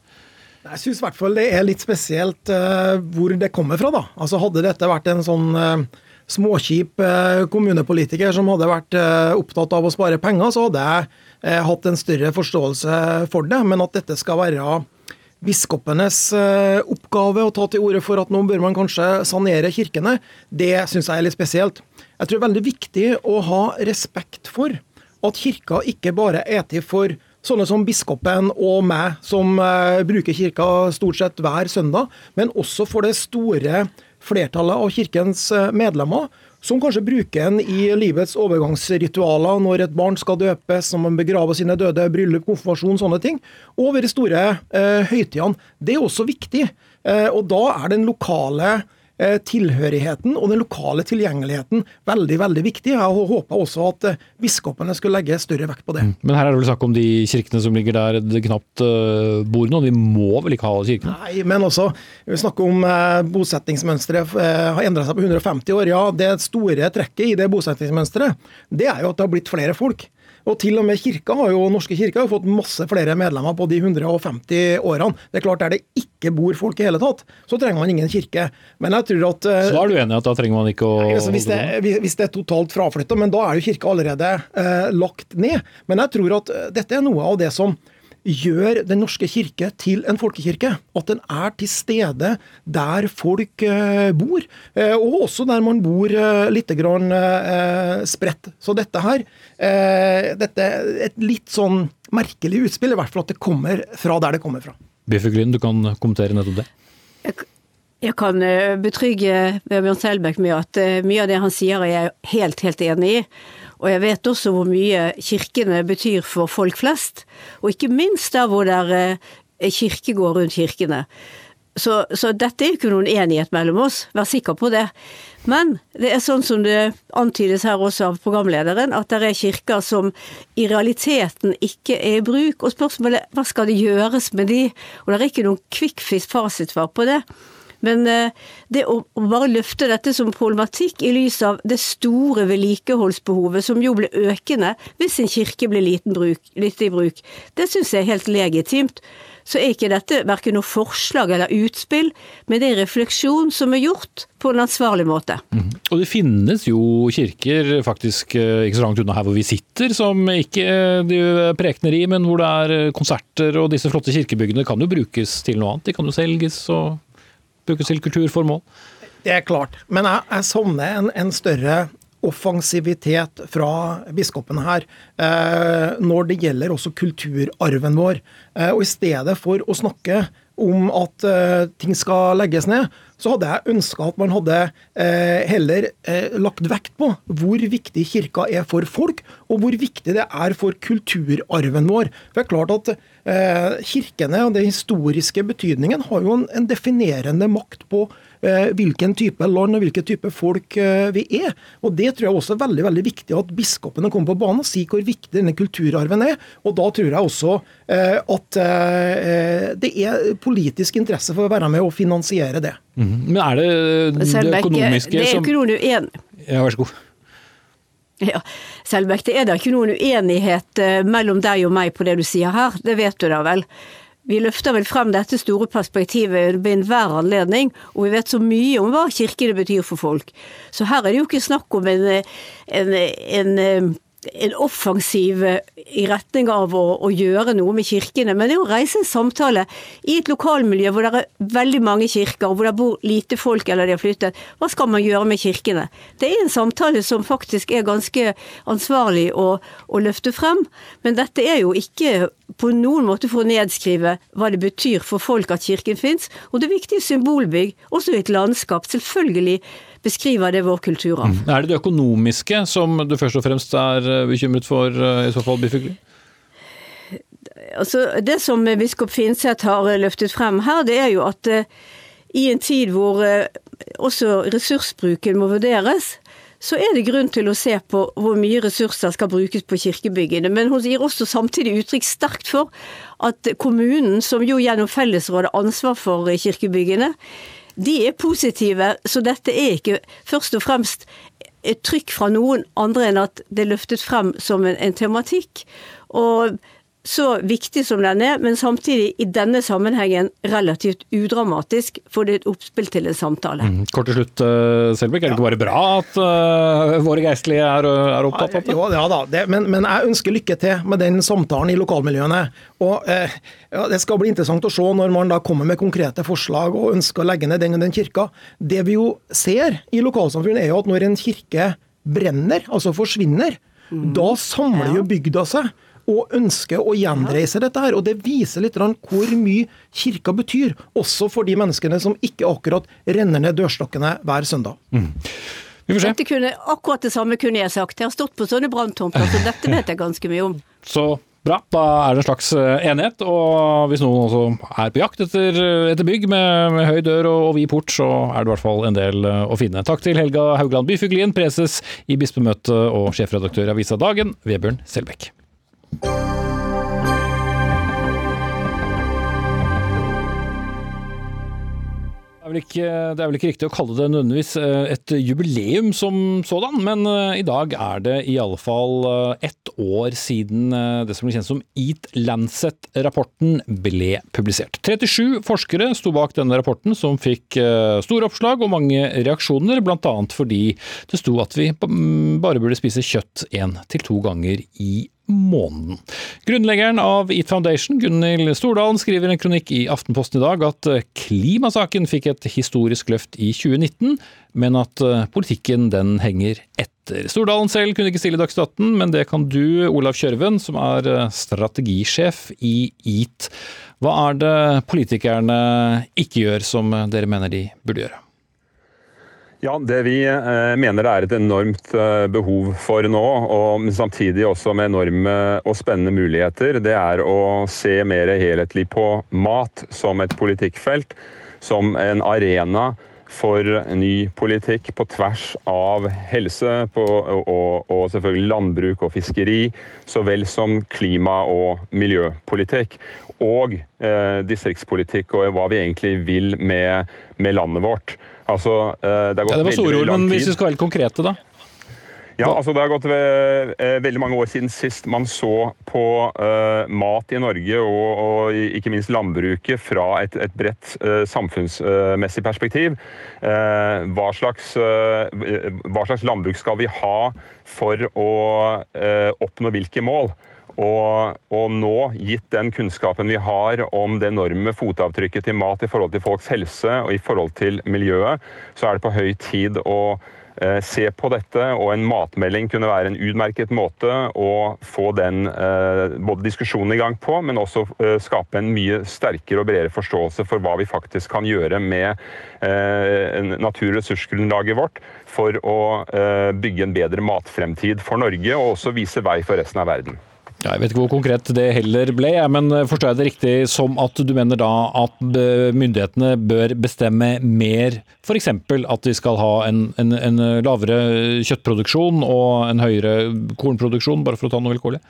Jeg syns i hvert fall det er litt spesielt uh, hvor det kommer fra, da. Altså Hadde dette vært en sånn uh, småkjip uh, kommunepolitiker som hadde vært opptatt av å spare penger, så hadde jeg Eh, hatt en større forståelse for det. Men at dette skal være biskopenes eh, oppgave å ta til orde for at nå bør man kanskje sanere kirkene, det syns jeg er litt spesielt. Jeg tror det er veldig viktig å ha respekt for at kirka ikke bare er til for sånne som biskopen og meg, som bruker kirka stort sett hver søndag, men også for det store flertallet av kirkens medlemmer, som kanskje bruker en i livets overgangsritualer når et barn skal døpes, når man begraver sine døde, bryllup, konfirmasjon, sånne ting. Og ved de store eh, høytidene. Det er også viktig. Eh, og da er den lokale Eh, tilhørigheten og den lokale tilgjengeligheten veldig veldig viktig. Jeg håper også at eh, biskopene skulle legge større vekt på det. Mm. Men her er det vel snakk om de kirkene som ligger der det knapt uh, bor noen? Vi må vel ikke ha alle kirkene? Nei, men også vi snakker om bosettingsmønsteret har endra seg på 150 år. Ja, det store trekket i det bosettingsmønsteret, det er jo at det har blitt flere folk. Og til og med kirka har jo, Norske kirke har jo fått masse flere medlemmer på de 150 årene. Det er klart Der det ikke bor folk i hele tatt, så trenger man ingen kirke. Men jeg tror at eh, Så er du enig i at da trenger man ikke å altså, hvis, det, hvis, det, er totalt fraflytta, men da er jo kirka allerede eh, lagt ned. Men jeg tror at eh, dette er noe av det som gjør Den norske kirke til en folkekirke. At den er til stede der folk eh, bor, eh, og også der man bor eh, litt grann spredt. Så dette her dette er et litt sånn merkelig utspill, i hvert fall at det kommer fra der det kommer fra. Biffe Gryn, du kan kommentere nettopp det. Jeg, jeg kan betrygge Bjørn Selbekk med at mye av det han sier er jeg helt, helt enig i. Og jeg vet også hvor mye kirkene betyr for folk flest, og ikke minst der hvor det er eh, kirkegård rundt kirkene. Så, så, dette er jo ikke noen enighet mellom oss, vær sikker på det. Men det er sånn som det antydes her også av programlederen, at det er kirker som i realiteten ikke er i bruk. Og spørsmålet er hva skal det gjøres med de? Og det er ikke noen kvikkfisk fasitsvar på det. Men eh, det å, bare løfte dette som problematikk i lys av det store vedlikeholdsbehovet, som jo ble økende hvis en kirke ble liten lite i bruk, det syns jeg er helt legitimt. Så er ikke dette verken noe forslag eller utspill, men det er refleksjon som er gjort på en ansvarlig måte. Mm. Og det finnes jo kirker faktisk eh, ikke så langt unna her hvor vi sitter, som ikke eh, de prekener i, men hvor det er konserter og disse flotte kirkebyggene kan jo brukes til noe annet. De kan jo selges og brukes til kulturformål? Det er klart. Men jeg, jeg savner en, en, større offensivitet fra biskopene her eh, når det gjelder også kulturarven vår. Eh, og i stedet for å snakke om at uh, ting skal legges ned, så hadde jeg ønska at man hadde uh, heller uh, lagt vekt på hvor viktig kirka er for folk, og hvor viktig det er for kulturarven vår. For det er klart at Kirkene og den historiske betydningen har jo en, en definerende makt på hvilken type land og hvilken type folk eh, vi er. Og Det tror jeg også er veldig veldig viktig at biskopene kommer på banen og sier hvor viktig denne kulturarven er. Og Da tror jeg også eh, at det er politisk interesse for å være med og finansiere det. Mm. Men er det det økonomiske som Det er jo ikke noen uenighet Ja, vær så god. Ja, Selbekk, det er da ikke noen uenighet mellom deg og meg på det du sier her, det vet du da vel. Vi løfter vel frem dette store perspektivet ved enhver anledning, og vi vet så mye om hva kirkene betyr for folk. Så her er det jo ikke snakk om en, en, en en offensiv eh, i retning av å, å, gjøre noe med kirkene, men det er å reise en samtale i et lokalmiljø hvor det er veldig mange kirker, og hvor det bor lite folk eller de har flyttet. Hva skal man gjøre med kirkene? Det er en samtale som faktisk er ganske ansvarlig å, å løfte frem, men dette er jo ikke på noen måte for å nedskrive hva det betyr for folk at kirken fins, og det er viktige symbolbygg, også i et landskap. Selvfølgelig beskriver det vår kulturarv. Mm. Er det det økonomiske som du først og fremst er eh, bekymret for, eh, i så fall, Bifugli? Altså, det som biskop Finseth har løftet frem her, det er jo at i en tid hvor også ressursbruken må vurderes, så er det grunn til å se på hvor mye ressurser skal brukes på kirkebyggene. Men hun gir også samtidig uttrykk sterkt for at kommunen, som jo gjennom fellesrådet har ansvar for kirkebyggene, de er positive, så dette er ikke først og fremst et trykk fra noen andre enn at det er løftet frem som en, en tematikk. Og så viktig som den er, men samtidig i denne sammenhengen relativt udramatisk, for det er et oppspill til en samtale. Mm. Kort til slutt, uh, Selbekk. Er det ikke bare bra at uh, våre geistlige er, er, opptatt av det? Ja, ja da, det, men, men, jeg ønsker lykke til med den samtalen i lokalmiljøene. Og uh, ja, Det skal bli interessant å se når man da kommer med konkrete forslag og ønsker å legge ned den og den kirka. Det vi jo ser i lokalsamfunnet, er jo at når en kirke brenner, altså forsvinner, mm. da samler jo bygda seg og ønsker å gjenreise dette her. Og det viser litt hvor mye kirka betyr, også for de menneskene som ikke akkurat renner ned dørstokkene hver søndag. Mm. Dette kunne, akkurat det samme kunne jeg sagt. Jeg har stått på sånne branntomter, så dette vet jeg ganske mye om. *laughs* Så bra. Da er det en slags eh, enighet. Og hvis noen også er på jakt etter, etter bygg med, med, høy dør og, og vid port, så er det i hvert fall en del eh, å finne. Takk til Helga Haugland Byfuglien, preses i bispemøtet og sjefredaktør i avisa Dagen, Vebjørn Selbekk. Det er, ikke, det er, vel ikke, riktig å kalle det nødvendigvis eh, et jubileum som sådan, men eh, i dag er det i alle fall eh, ett år siden det som ble kjent som Eat Lancet-rapporten ble publisert. 37 forskere sto bak denne rapporten, som fikk store oppslag og mange reaksjoner, bl.a. fordi det sto at vi bare burde spise kjøtt én til to ganger i måneden. Grunnleggeren av Eat Foundation, Gunhild Stordalen, skriver en kronikk i Aftenposten i dag at eh, klimasaken fikk et historisk løft i 2019, men at eh, politikken den henger etter. Stordalen selv kunne ikke stille Dagsnytt 18, men det kan du, Olav Kjørven, som er eh, strategisjef i EAT. Hva er det politikerne ikke gjør som dere mener de burde gjøre? Ja, Det vi eh, mener det er et enormt eh, behov for nå, og samtidig også med enorme og spennende muligheter, det er å se mer helhetlig på mat som et politikkfelt. Som en arena for ny politikk på tvers av helse på, og, og, selvfølgelig landbruk og fiskeri, så vel som klima- og miljøpolitikk. Og eh, distriktspolitikk og hva vi egentlig vil med, med landet vårt. Altså, eh, det, ja, det var store ord, men hvis vi skal være konkrete, da? Ja, altså Det har gått ved, eh, veldig mange år siden sist man så på eh, mat i Norge, og, og, ikke minst landbruket, fra et, et bredt eh, samfunnsmessig perspektiv. Uh, hva, slags, hva, slags, landbruk skal vi ha for å oppnå hvilke mål? Og, og, nå, gitt den kunnskapen vi har om det enorme fotavtrykket til mat i forhold til folks helse og i forhold til miljøet, så er det på høy tid å eh, se på dette. Og en matmelding kunne være en utmerket måte å få den eh, både diskusjonen i gang på, men også eh, skape en mye sterkere og bredere forståelse for hva vi faktisk kan gjøre med eh, natur- og ressursgrunnlaget vårt for å eh, bygge en bedre matfremtid for Norge, og også vise vei for resten av verden. Ja, jeg vet ikke hvor konkret det heller ble, men eh, forstår jeg det riktig som at du mener da at eh, myndighetene bør bestemme mer, f.eks. at de skal ha en, en, en, lavere kjøttproduksjon og en høyere kornproduksjon, bare for å ta noe vilkårlig?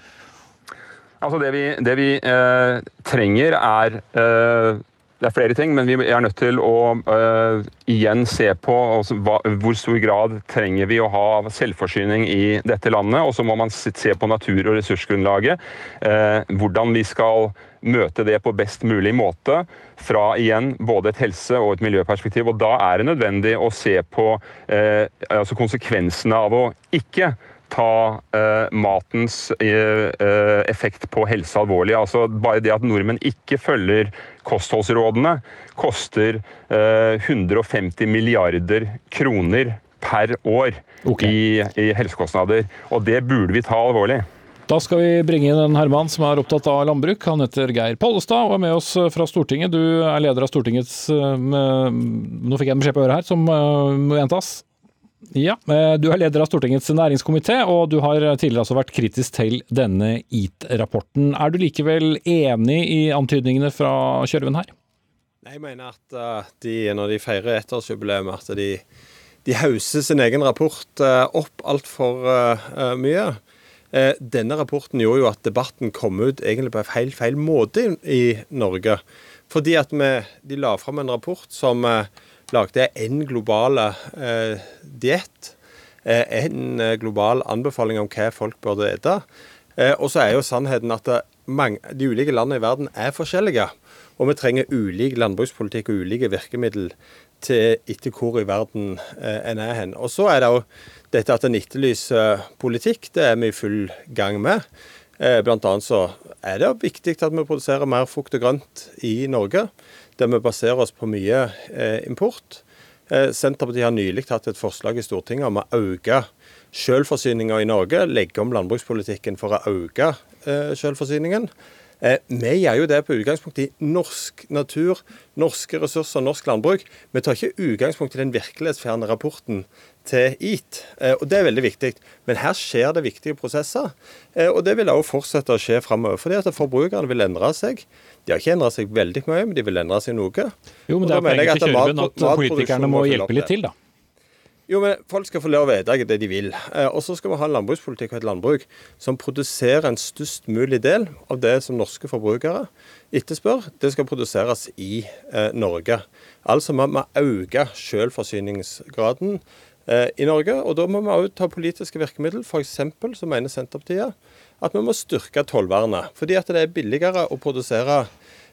Altså det vi, det vi eh, trenger er eh, det er flere ting, men vi er nødt til å uh, igjen se på altså, hva, hvor stor grad trenger vi å ha selvforsyning i dette landet. Og så må man se på natur- og ressursgrunnlaget. Uh, hvordan vi skal møte det på best mulig måte fra igjen både et helse- og et miljøperspektiv. Og da er det nødvendig å se på uh, altså konsekvensene av å ikke ta eh, matens eh, effekt på helse alvorlig. Altså Bare det at nordmenn ikke følger kostholdsrådene, koster 150 milliarder kroner per år okay. i, i helsekostnader. Og det burde vi ta alvorlig. Da skal vi bringe inn en herremann som er opptatt av landbruk. Han heter Geir Pollestad og er med oss fra Stortinget. Du er leder av Stortingets Nå fikk jeg en beskjed på øret her som må gjentas. Ja, Du er leder av Stortingets næringskomité, og du har tidligere altså vært kritisk til denne EAT-rapporten. Er du likevel enig i antydningene fra Kjørven her? Jeg mener at uh, de, når de feirer ettårsjubileum, at de, de hauser sin egen rapport uh, opp altfor mye. Eh, denne rapporten gjorde jo at debatten kom ut egentlig på en feil, feil måte i Norge. Fordi at vi, de la fram en rapport som eh, lagde en global eh, diett. Eh, en eh, global anbefaling om hva folk burde ete. Eh, og så er jo sannheten at mange, de ulike landene i verden er forskjellige. Og vi trenger ulik landbrukspolitikk og ulike virkemidler til etter hvor i verden en er hen. Og så er det jo dette at en etterlyser politikk, det er vi i full gang med. Blant annet så er det viktig at vi produserer mer frukt og grønt i Norge, der vi baserer oss på mye eh, import. Eh, Senterpartiet har nylig hatt et forslag i Stortinget om å øke selvforsyninga i Norge, legge om landbrukspolitikken for å øke selvforsyningen. Eh, vi gjør jo det på utgangspunkt i norsk natur, norske ressurser, norsk landbruk. Vi tar ikke utgangspunkt i den virkelighetsfjerne rapporten til EAT, eh, og det er veldig viktig. Men her skjer det viktige prosesser, eh, og det vil også fortsette å skje framover. Fordi at forbrukerne vil endre seg. De har ikke endra seg veldig mye, men de vil endre seg noe. Jo, men det er poenget til Kjørven at politikerne må hjelpe litt til, da. Jo, men Folk skal få lov å vite det de vil. Eh, og så skal vi ha en landbrukspolitikk og et landbruk som produserer en størst mulig del av det som norske forbrukere etterspør. Det skal produseres i eh, Norge. Altså vi må øke selvforsyningsgraden eh, i Norge. Og da må vi òg ta politiske virkemidler. F.eks. så mener Senterpartiet at vi må styrke tollvernet. Fordi at det er billigere å produsere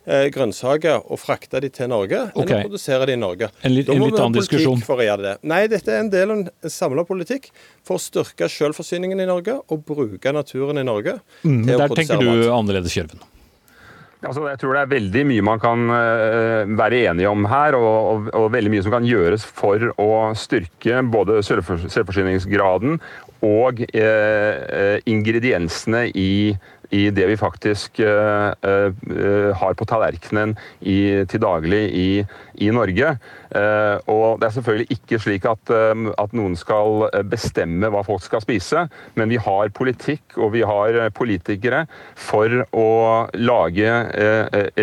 grønnsaker og frakte de til Norge okay. enn å produsere de i Norge. En litt, da må en litt vi ha politikk for å gjøre det. Nei, dette er en del av en samla politikk for å styrke selvforsyningen i Norge og bruke naturen i Norge mm, til å produsere mat. Der tenker du annerledes, Kjørven? Altså, jeg tror det er veldig mye man kan uh, være enige om her, og, og, og, veldig mye som kan gjøres for å styrke både selvforsyningsgraden og eh, ingrediensene i i det vi faktisk uh, uh, har på tallerkenen i, til daglig i, i Norge. Og Det er selvfølgelig ikke slik at, at, noen skal bestemme hva folk skal spise, men vi har politikk og vi har politikere for å lage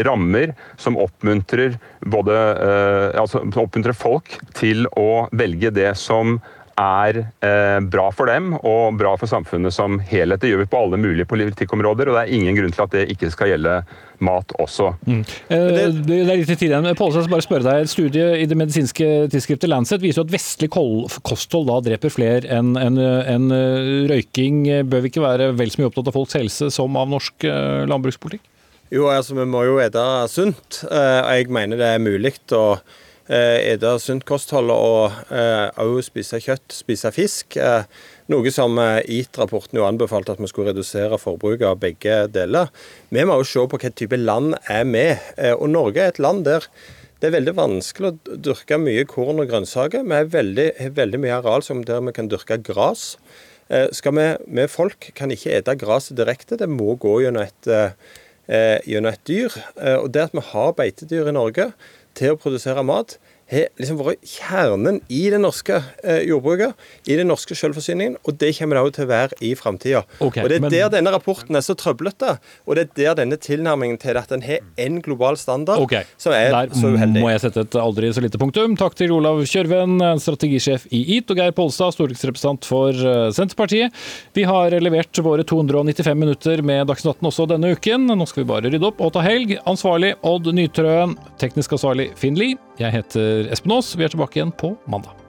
rammer som oppmuntrer, både, altså, oppmuntrer folk til å velge det som er eh, bra for dem og bra for samfunnet som helhet. Det gjør vi på alle mulige politikkområder, og det er ingen grunn til at det ikke skal gjelde mat også. Mm. Eh, det, det, er litt tid igjen. Pål, bare spørre deg. Et studie i det medisinske tidsskriftet Lancet viser at vestlig kosthold da dreper flere enn en, en røyking. Bør vi ikke være vel så mye opptatt av folks helse som av norsk eh, landbrukspolitikk? Jo, altså vi må jo ete sunt. Eh, jeg mener det er mulig å spise eh, sunt kosthold og òg eh, spise kjøtt, spise fisk. Eh, noe som EAT-rapporten jo anbefalte at vi skulle redusere forbruket av begge deler. Vi må òg se på hvilken type land er med. Og Norge er et land der det er veldig vanskelig å dyrke mye korn og grønnsaker. Vi har veldig, veldig, mye areal som der vi kan dyrke gras. Skal vi, vi folk kan ikke ete gresset direkte, det må gå gjennom et, gjennom et dyr. Og det at vi har beitedyr i Norge, til å produsere mat har liksom vært kjernen i det norske eh, jordbruket, i den norske selvforsyningen, og det kommer det òg til å være i framtida. Okay, og det er men... der denne rapporten er så trøblete, og det er der denne tilnærmingen til at en har en global standard okay, som er så uheldig. Der må jeg sette et aldri så lite punktum. Takk til Olav Kjørven, strategisjef i EAT, og Geir Polstad, stortingsrepresentant for eh, Senterpartiet. Vi har levert våre 295 minutter med Dagsnytt 18 også denne uken. Nå skal vi bare rydde opp og ta helg. Ansvarlig Odd Nytrøen, teknisk ansvarlig Finn Lie. Jeg heter Espen Aas. Vi er tilbake igjen på mandag.